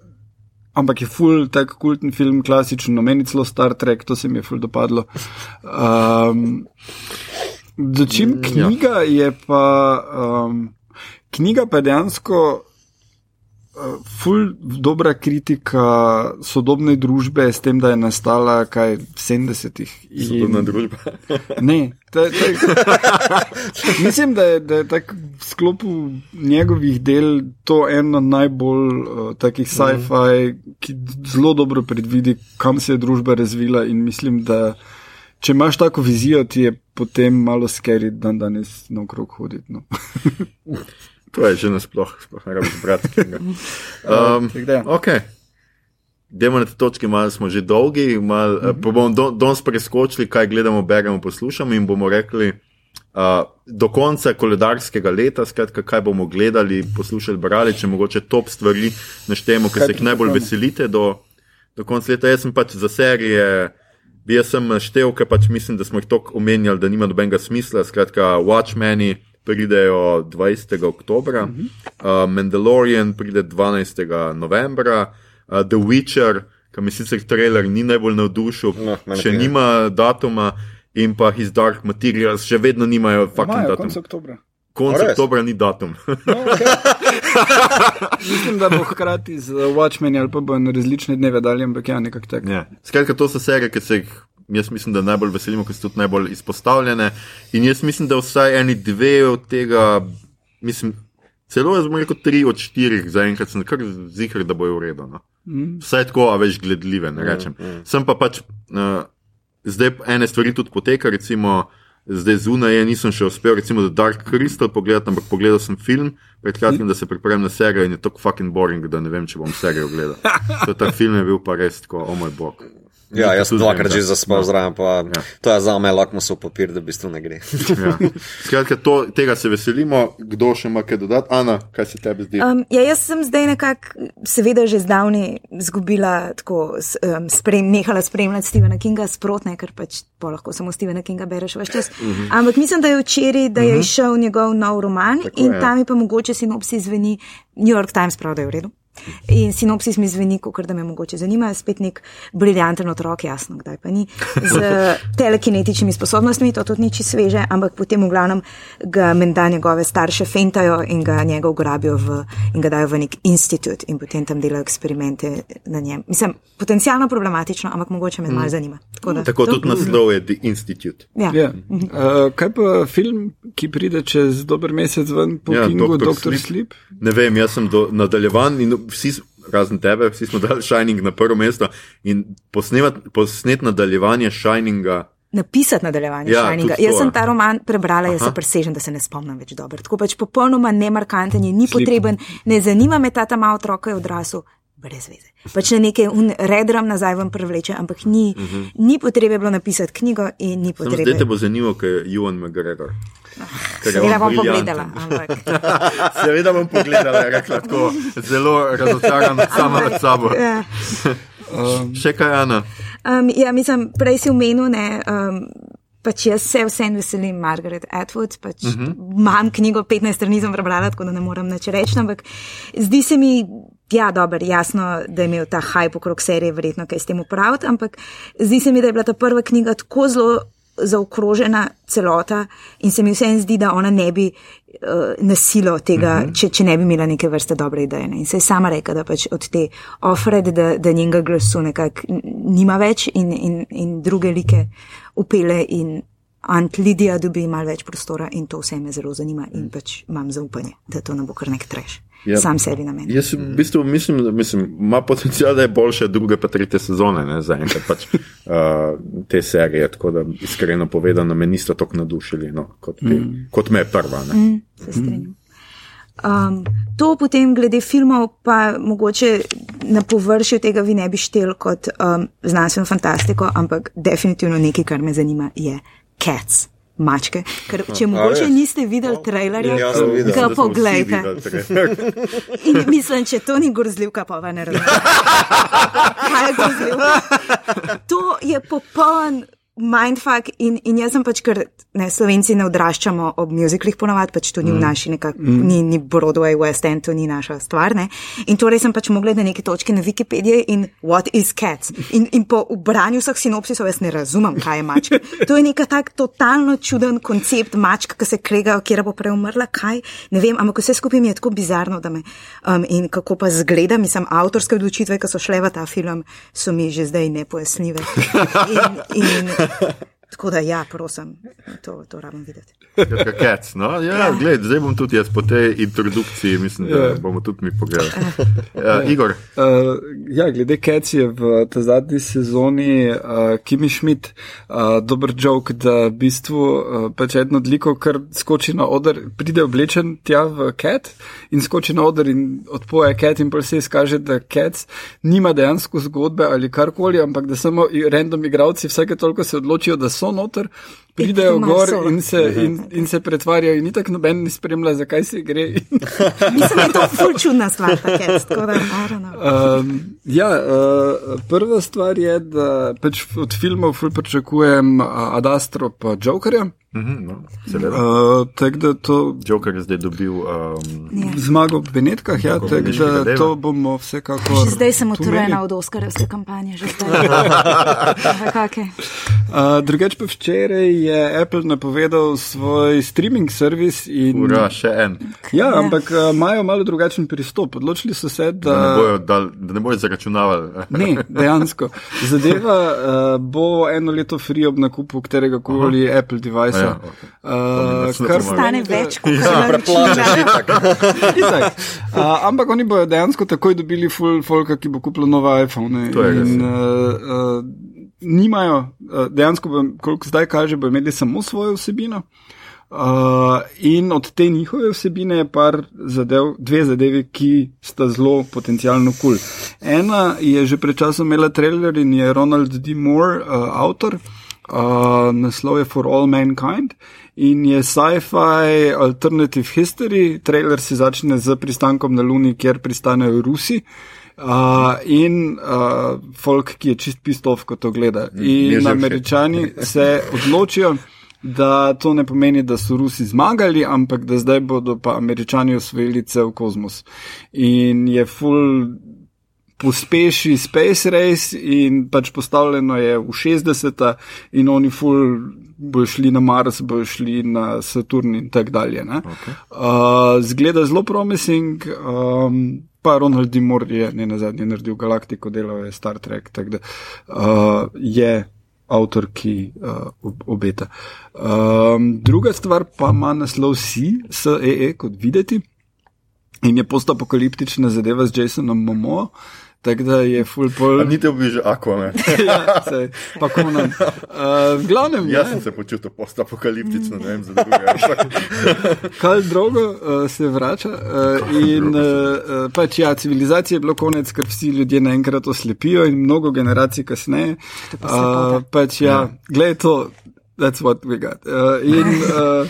Ampak je full tak kulten film, klasičen, no meni celo Star Trek, to se mi je full dopadlo. Um, Začim knjiga je pa, um, knjiga pa je dejansko full dobra kritika sodobne družbe s tem, da je nastala kaj v 70-ih. in- Sodobna družba. Ne, ta, ta, mislim, da je, da je tak v sklopu njegovih del to eno najbolj uh, takih sci-fi, ki zelo dobro predvidi, kam se je družba razvila in mislim, da če imaš tako vizijo, ti je potem malo skeri dan danes naokrog hoditi. No. To je že nasploh, sploh ne rabiš brati. Um, Tako da ja. ok. Demo na te točke, malo smo že dolgi, malo, mm -hmm. pa bomo danes preskočili, kaj gledamo, beremo, poslušamo in bomo rekli uh, do konca koledarskega leta, skratka, kaj bomo gledali, poslušali, brali, če mogoče top stvari naštejemo, ki se jih najbolj veselite do, do konca leta. Jaz sem pač za serije. Bi jaz sem naštel, ker pač mislim, da smo jih tako omenjali, da nima nobenega smisla. Skratka, Watchmeni pridejo 20. oktober, uh -huh. uh, Mandalorian pride 12. novembra, uh, The Witcher, ki mi sicer trailer ni najbolj navdušil, No, še ne. nima datuma, in pa His Dark Materials še vedno nimajo fucking Maja, datum. konec oktobra. Konec oktobra ni datum. No, okay. Mislim, da bo hkrati z Watchmen ali pa bo na različne dneve dalje, ampak ja, nekako tako. Ja. Skratka, to so serije, ki se jih jaz mislim, da najbolj veselimo, ker so tudi najbolj izpostavljene. In jaz mislim, da vsaj eni dve od tega, mislim, celo jaz bom rekel tri od štirih, zaenkrat sem kar zihar, da bojo v redu. No. Mm. Vsaj tako, a več gledljive, ne rečem. Sem pa pač, uh, zdaj ene stvari tudi poteka, recimo. Zdaj zunaj je, nisem še uspel, recimo, The Dark Crystal pogledati, ampak pogledal sem film pred kratkim, da se pripravim na serijo in je tako fucking boring, da ne vem, če bom serijo gledal. Ta film je bil pa res tako, o oh moj bog. Ja, jaz sem dvakrat že zaspal zraven, pa Ja. to je za me lakmusov papir, da v bistvu ne gre. Ja. Skratka, to, tega se veselimo. Kdo še ima kaj dodati? Ana, kaj se tebi zdi? Um, ja, jaz sem zdaj nekako, seveda, že zdavni izgubila, tako s- um, sprem, nehala spremljati Stephena Kinga sprotne, ker pač pa lahko samo Stephena Kinga bereš več čas. Uh -huh. Ampak mislim, da je včeraj, da je uh -huh. izšel njegov nov roman Tako in je. tam je pa mogoče sinopsis zveni, New York Times pravi, da je v redu. In sinopsis mi zveni, kot da me mogoče zanima, spet nek briljanten otrok, jasno, kdaj pa ni, z telekinetičnimi sposobnostmi, to tudi ni čisto sveže, ampak potem v glavnem ga menda njegove starše fentajo in ga njega ugrabijo v, in ga dajo v nek institut in potem tam delajo eksperimente na njem. Mislim, potencialno problematično, ampak mogoče me malo zanima. Tako, da, Tako to- tudi naslov je The Institute. Ja. Ja. Uh, kaj pa film, ki pride čez dober mesec ven po Ja, Kingu, Dr. Sleep. Sleep? Ne vem, jaz sem do, nadaljevan in vsi, razen tebe, vsi smo dali Shining na prvo mesto in posnet nadaljevanje Shininga. Napisati nadaljevanje Ja, Shininga. Jaz sem ta roman prebrala, jaz Aha. se presežem, da se ne spomnim več dobro. Tako pač popolnoma nemarkanten je, ni Slip. potreben, ne zanima me ta ta malo otrok, je odrasel. Brez veze. Pač na nekaj redram nazaj vam prevleče, ampak ni, uh -huh. ni potrebe bilo napisati knjigo in ni Sem potrebe. zdaj te bo zanimivo, ker je Ewan McGregor. Seveda bom pogledala, ampak Seveda bom pogledala, je rekla tako, zelo razočaran sama nad sabo. ja. Še kaj, Ana? Um, ja, mislim, prej si omenil, ne. Um, Pač jaz se vsem veselim, Margaret Atwood. Pač uh -huh. Imam knjigo, 15 strani sem prebrala, tako da ne morem nič reči. Ampak zdi se mi, ja, dober, jasno, da je imel ta hype okrog serije, verjetno kaj s tem upraviti. Ampak zdi se mi, da je bila ta prva knjiga tako zelo zaokrožena celota in se mi vsem zdi, da ona ne bi uh, nasilo tega, uh -huh. če, če ne bi imela neke vrste dobre ideje. Ne. In se je sama rekla, da pač od te ofred, da, da njenega glasu nekako nima več in, in, in druge like upele in Ant Lidija dobi malo več prostora in to vse me zelo zanima in pač imam zaupanje, da to ne bo kar nek treš. Ja. Sam sebi na meni. Jaz v bistvu mislim, da mislim, ima potencial, da je boljše druge pa tretje sezone, ne zaenkrat pač uh, te serije, tako da iskreno povedano me niste tako nadušili, no, kot, te, mm. kot me je prva. Ne. Mm, se strinjam. Um, to potem, glede filmov, pa mogoče na površju tega vi ne bi štel kot um, znanstveno fantastiko, ampak definitivno nekaj, kar me zanima, je Cats. mačke. Ker, če mogoče niste videli trailerja, Ja, videl. ga poglejte. In mislim, če to ni grozljivka, pa ne razumem. Kaj je grozljivka? To je popoln. Mindfuck in, in jaz sem pač, ker ne, slovenci ne odraščamo ob muziklih ponovadi, pač to ni v naši nekak, mm. ni, ni Broadway, West End, to ni naša stvar. Ne? In torej sem pač mogla na neke točke na Wikipediji in what is cats. In, in po branju vseh sinopsisov jaz ne razumem, kaj je mačka. To je neka tak totalno čuden koncept mačka, ki se krega, kjer bo prej umrla, kaj, ne vem, ampak vse skupaj mi je tako bizarno, da me um, in kako pa zgleda, mislim, avtorske odločitve, ki so šle v ta film, so mi že zdaj nepojasnljive. In, in, tako da ja, prosim, to, to rabim videti. Cats, no? ja, gled, zdaj bom tudi jaz po tej introdukciji, mislim, da Ja. bomo tudi mi pogledali. Ja, Igor, Uh, ja, glede Kec je v tej zadnji sezoni uh, Kimi Schmidt uh, dober jok, da v bistvu uh, pač eno odliko, kar skoči na oder, pride oblečen tja v Cat in skoči na oder in odpoje Cat in pa se izkaže, da Cats nima dejansko zgodbe ali karkoli, ampak da samo random igravci vsake toliko se odločijo, da so noter. Pridejo gor so. in se, in, in se pretvarjajo, in tako noben ne spremlja, zakaj se gre. Mislim, da je to ful čudna stvar, cat, tako da, don't know. Um, ja, uh, prva stvar je, da pač od filmov ful pričakujem uh, Adastro pa Jokerja. Mhm, no. Uh, tako da to Joker je zdaj dobil. Um, Ja. zmago v Benetkah, ja, tako da dela. to bomo vsekakor. Že zdaj sem utrujena od Oskarjevske kampanje, že zdaj. Uh, drugač pa včeraj je Apple napovedal svoj streaming servis in. ura, še en. Ja, Ja. ampak uh, imajo malo drugačen pristop. Odločili so se, da. Da ne bojo, dal, da ne bojo zaračunavali. Ne, dejansko. Zadeva uh, bo eno leto free ob nakupu katerega koli Apple device. Ja, okej. To mi Uh, kar Stane več kot Ja. Itak. Uh, ampak oni bodo dejansko takoj dobili full folka, ki bo kupil nove iPhone. In, uh, uh, nimajo, uh, dejansko, bo, koliko zdaj kaže, bo imeli samo svojo vsebino. Uh, in od te njihove vsebine je par zadev, dve zadevi, ki sta zelo potencialno kul. Cool. Ena je že pred časom imela trailer in je Ronald D. Moore, uh, avtor, uh, naslov je For All Mankind in je sci-fi alternative history. Trailer se začne z pristankom na Luni, kjer pristanejo Rusi. Uh, in uh, folk, ki je čist pistov, ko to gleda. je In američani se odločijo, da to ne pomeni, da so Rusi zmagali, ampak da zdaj bodo pa američani osvojili cel kozmos. In je full pospeši Space Race in pač postavljeno je v 60-ta in oni full bojo šli na Mars, bojo šli na Saturn in tako dalje. Okay. Uh, zgleda zelo promising. Um, Pa Ronald D. Moore je ne na zadnje naredil Galaktiko, delal je Star Trek, tako da uh, je avtor, ki uh, ob- obeta. Um, druga stvar pa ima naslov Si, SEE, kot videti, in je postapokaliptična zadeva z Jasonom Momo, tako da je full pol. Ni te bi že Aquaman. ja, sej, pa konan. Uh, v glavnem, Jaz ja, sem se počutil postapokaliptično, ne vem za druge. ampak- Kal drogo uh, se vrača uh, in uh, pač ja, civilizacije je bilo konec, ker vsi ljudje naenkrat oslepijo in mnogo generacij kasneje. Uh, pač ja, gledaj to, that's what we got. Uh, in, Uh,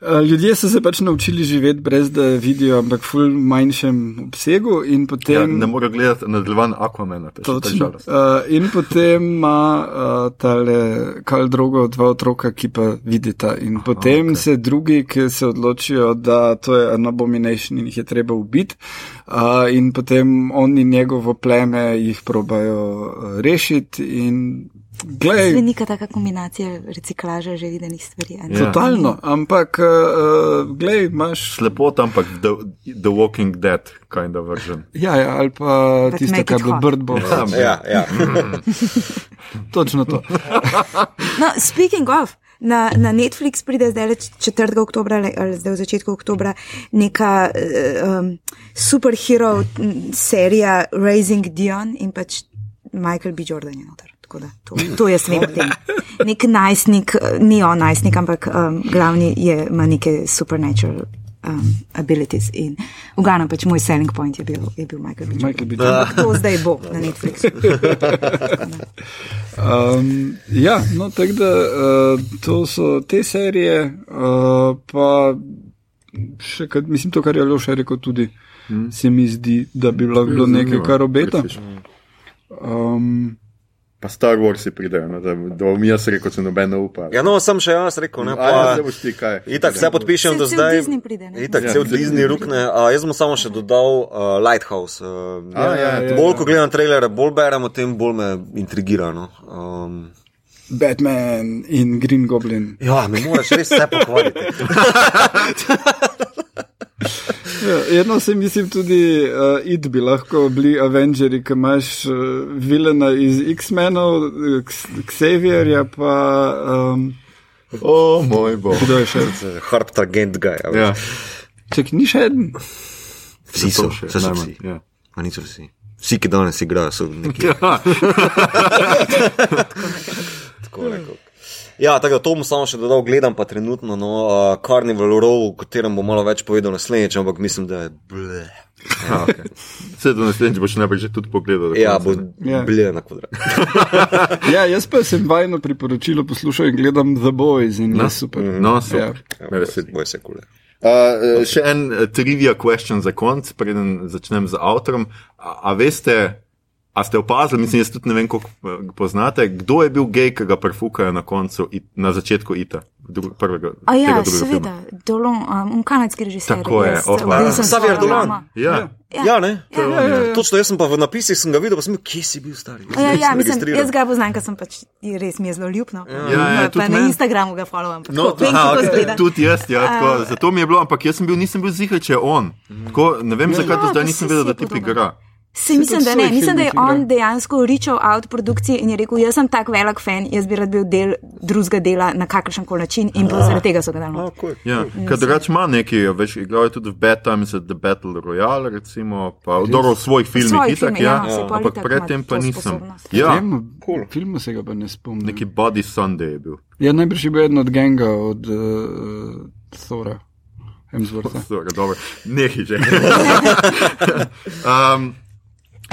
Ljudje so se pač naučili živeti brez da vidijo, ampak v manjšem obsegu, in Ja, potem. ne morem gledati nadaljevan Aquamana, to je še ta Točno. žalost. Uh, in potem ima uh, tale kal drogo dva otroka, ki pa vidita. In potem okay. se drugi, ki se odločijo, da to je an abomination in jih je treba ubiti. Uh, in potem on in njegovo pleme jih probajo rešiti. In glej, Svenika taka kombinacija reciklaža že videnih stvari. Ja. totalno, ampak uh, glej, imaš. Slepota, ampak the, the Walking Dead kind of version. Ja, ja, ali pa But tisto, make kar je it bilo hot. Bird Box. Ja, ja. Točno to. No, speaking of. Na, na Netflix pride zdaj 4. oktober ali, zdaj v začetku oktobra neka uh, um, superhero serija Raising Dion in pač Michael B. Jordan je noter. Tako da to, to jaz vem o tem. Nek najstnik, eh, ni on najstnik, ampak um, glavni je, ima neke supernatural um, abilities. In v glavnem pač moj selling point je bil, je bil Michael B. Michael B. Ampak to zdaj bo na Netflixu. Um, ja, no, tako da uh, to so te serije, uh, pa še, kad, mislim, to, kar je Loša rekel, tudi hmm. se mi zdi, da bi lahko bilo nekaj, kar obeta. Um, Pa Star Wars je pridejo, no, da, da bom jaz rekel, če noben ne upa. Ja, no, sem še jaz rekel, ne pa. ja, zdaj boš ti kaj. Itak vse podpišem do Cel- cel zdaj. Disney pride, ne? Itak Ja, cel Disney rukne. A, jaz bom samo še dodal uh, Lighthouse. Uh, A, ja, ja, bolj ko gledam trailere, bolj berem o tem, bolj me intrigira. No. Um, Batman in Green Goblin. ja, mi moraš res vse pokvariti. Ja, eno se mislim tudi, uh, id bi lahko bili Avengers, ki imaš uh, vilena iz X-menov, Xavierja pa. Um, O, moj bog. kdo je še? Harp Targent ga je. Ja, Ček, ni še en. Vsi so, to še, vse so vsi. ja. A niso vsi. Vsi, ki danes igrajo, so neki. Ja. Ja, tako da to bom samo še dodal, gledam pa trenutno no, uh, Carnival Row, o katerem bom malo več povedal naslednjič, ampak mislim, da je ble. Ja, okay. Vse do naslednjič boš najprej že tudi pogledal. da Ja, bo ne. Ja. ble na kvadrat. Ja, jaz pa sem vajno priporočilo poslušal in gledam The Boys in No, je super. No, super. Ja, Me veseli. Boj se kule. Uh, še en uh, trivia question za konc, preden začnem z avtorom. A, a veste, a ste opazili, mislim, jaz tudi ne vem, koliko eh, poznate, kdo je bil gej, ki ga prefukajo na koncu, it, na začetku ita, dru, prvega, A ja, tega seveda. Dolon, um, kanadski režiser. Tako je, jaz, opa. bil sem Xavier svoja Dolan. mama. Ja, Ja. Ja, ne? Ja, ja, ja, ja. Točno, jaz sem pa v napisih sem ga videl, pa sem bil, kje si bil stari. Jaz Ja, ja, mislim, jaz ga poznam, ker sem pač res mi je zelo ljubno. Ja, ja, pa tudi na meni. Instagramu ga followam. pa No, tako, vem, aha, kako okay. Tudi jaz, ja, tako, A- zato mi je bilo, ampak jaz sem bil, nisem bil zihar, če je on. Tako, ne vem, zakaj do Ja, zdaj pa nisem vedel, da je ti igra. Se mislim, da ne. Mislim, da je on igra. dejansko reachal out produkcije in je rekel: Jaz sem tak velik fan, jaz bi rad bil del drugega dela na kakršen koli način in pa zaradi tega so ga dali. A, not. cool. Ja, ker drugače ima neki, veš, igral je tudi v Bad Times at the Battle Royale, recimo, pa v dobro v svojih filmih, svojih itak, filmih, ja, ja, ampak predtem pa nisem. sposobnost. Ja, Tem, Cool. Filmu se ga pa ne spomnim. neki Body Sunday je bil. Ja, najbrž je bil eden od ganga od uh, Thora, Hemswortha. Dobro, dobro. Nehi že. um,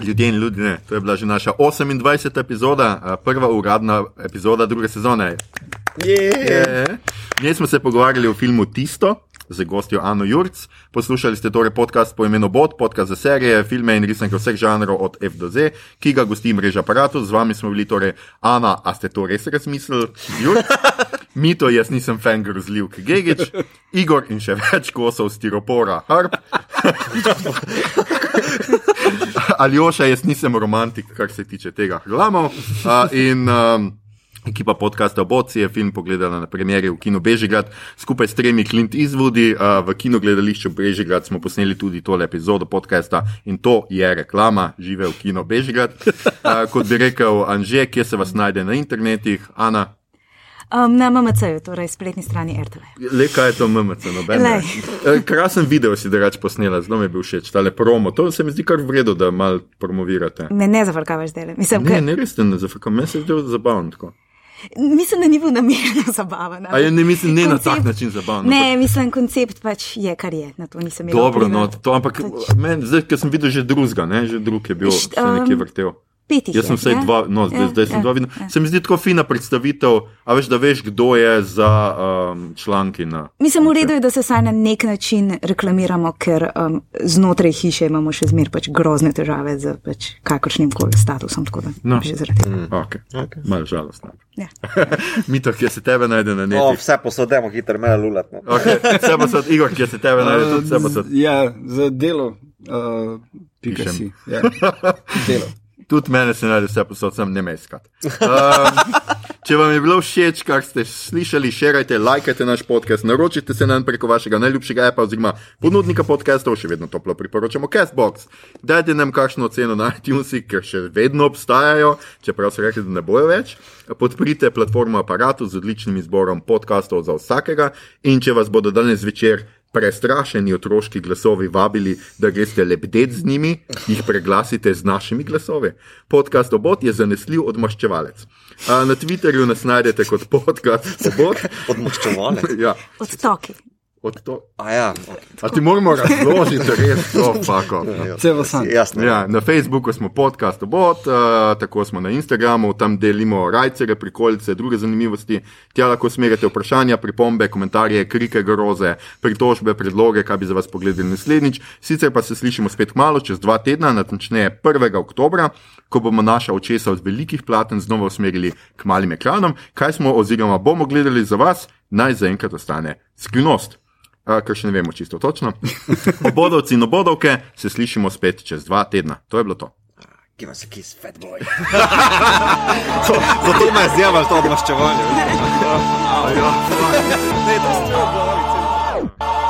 ljudje in ljudi, ne, to je bila že naša 28. epizoda, prva uradna epizoda druge sezone. Je. V njej smo se pogovarjali o filmu Tisto. Z gostjo Ano Jurc. Poslušali ste torej podcast po imenu Bot, podcast za serije, filme in risanke vseh žanrov od F do Z, ki ga gosti mreža aparatu. Z vami smo bili torej Ana, a ste to res razmislili? Jurc, Mito, jaz nisem fan grozljivk Gegič, Igor in še več kosov stiropora Harp. Aljoša, jaz nisem romantik, kar se tiče tega hlamov. Uh, in um, ekipa podcasta Oboci je film pogledala na premjeri v Kino Bežigrad skupaj s tremi Clint Eastwoodi. V Kino gledališču Bežigrad smo posneli tudi tole epizodo podcasta in to je reklama, žive v Kino Bežigrad. Kot bi rekel Anže, kje se vas najde na internetih, Ana. Um, na MMC-ju, torej spletni strani RTV. Le kaj je to MMC, noben. Eh, Krasen video si drugač posnela, zelo mi je bil všeč, tale promo. To se mi zdi kar vredno, da mal promovirate. Me ne zafrkavaš zdaj. Mislim, Ne, ka, ne res te ne zafrkam, meni se je zdelo zabavno tako. mislim, da ni bil namerno zabaven. A je ne mislim, ne na Koncept- tak način zabavno. Ne, mislim, koncept pač je, kar je. Na to nisem imel. Dobro, no, to, ampak meni, zdaj, ker sem videl že drugega, že drug je bil, Št, se nekje um, vrtel. Pet jih Jaz je, sem vsaj ne? dva, no, zdaj, Ja, zdaj sem ja, dva videl. ja. Se mi zdi tako fina predstavitev, a veš, da veš, kdo je za um, članki na. Mislim, v redu je, da se vsaj na nek način reklamiramo, ker um, znotraj hiše imamo še zmer pač grozne težave z pač kakršnim koli statusom. Tako da No. že zaradi tega. Okay. Okay. Malo žalostno. Ja. Mito, kje se tebe najde na O, netu. vse posodemo, hitro me lulat. No. Okay. Vse pa so, Igor, kje se tebe najde, tudi vse pa so. Ja, za delo. Uh, pika Pišem. si. Ja. Delo. Tudi mene se najde vse posod, sem ne meskat. Um, če vam je bilo všeč, kar ste slišali, širite, lajkajte naš podcast, naročite se nam preko vašega najljubšega appa oziroma ponudnika podcastov, še vedno toplo priporočamo Castbox. Dajte nam kakšno oceno na iTunesih, ker še vedno obstajajo, čeprav so rekli, da ne bojo več. Podprite platformo aparatu z odličnim izborom podcastov za vsakega in če vas bodo danes večer prestrašeni otroški glasovi vabili, da greste lebdet z njimi, jih preglasite z našimi glasovi. Podcast Obot je zanesljiv odmaščevalec. Na Twitterju nas najdete kot podcast Obot. Odmoščevalec. Ja, Odtoki. Od to. A ja, A ti moramo razložiti, res to, fako. Vse v sam. jasno. Ja, na Facebooku smo podcast obot, uh, tako smo na Instagramu, tam delimo rajce, prikolice, druge zanimivosti. Tja lahko smerite vprašanja, pripombe, komentarje, krike, groze, pritožbe, predloge, kaj bi za vas pogledali naslednjič. Sicer pa se slišimo spet malo, čez dva tedna, natančneje 1. oktobra, ko bomo naša očesa od velikih platen znova usmerili k malim ekranom. Kaj smo oziroma bomo gledali za vas, naj zaenkrat ostane skrivnost. Uh, ker še ne vemo čisto točno. Obodovci in obodovke se slišimo spet čez dva tedna. To je bilo to. Give us a kiss, fat boy. Zato me je zdjavalo to odmaščevanje. Ne, to je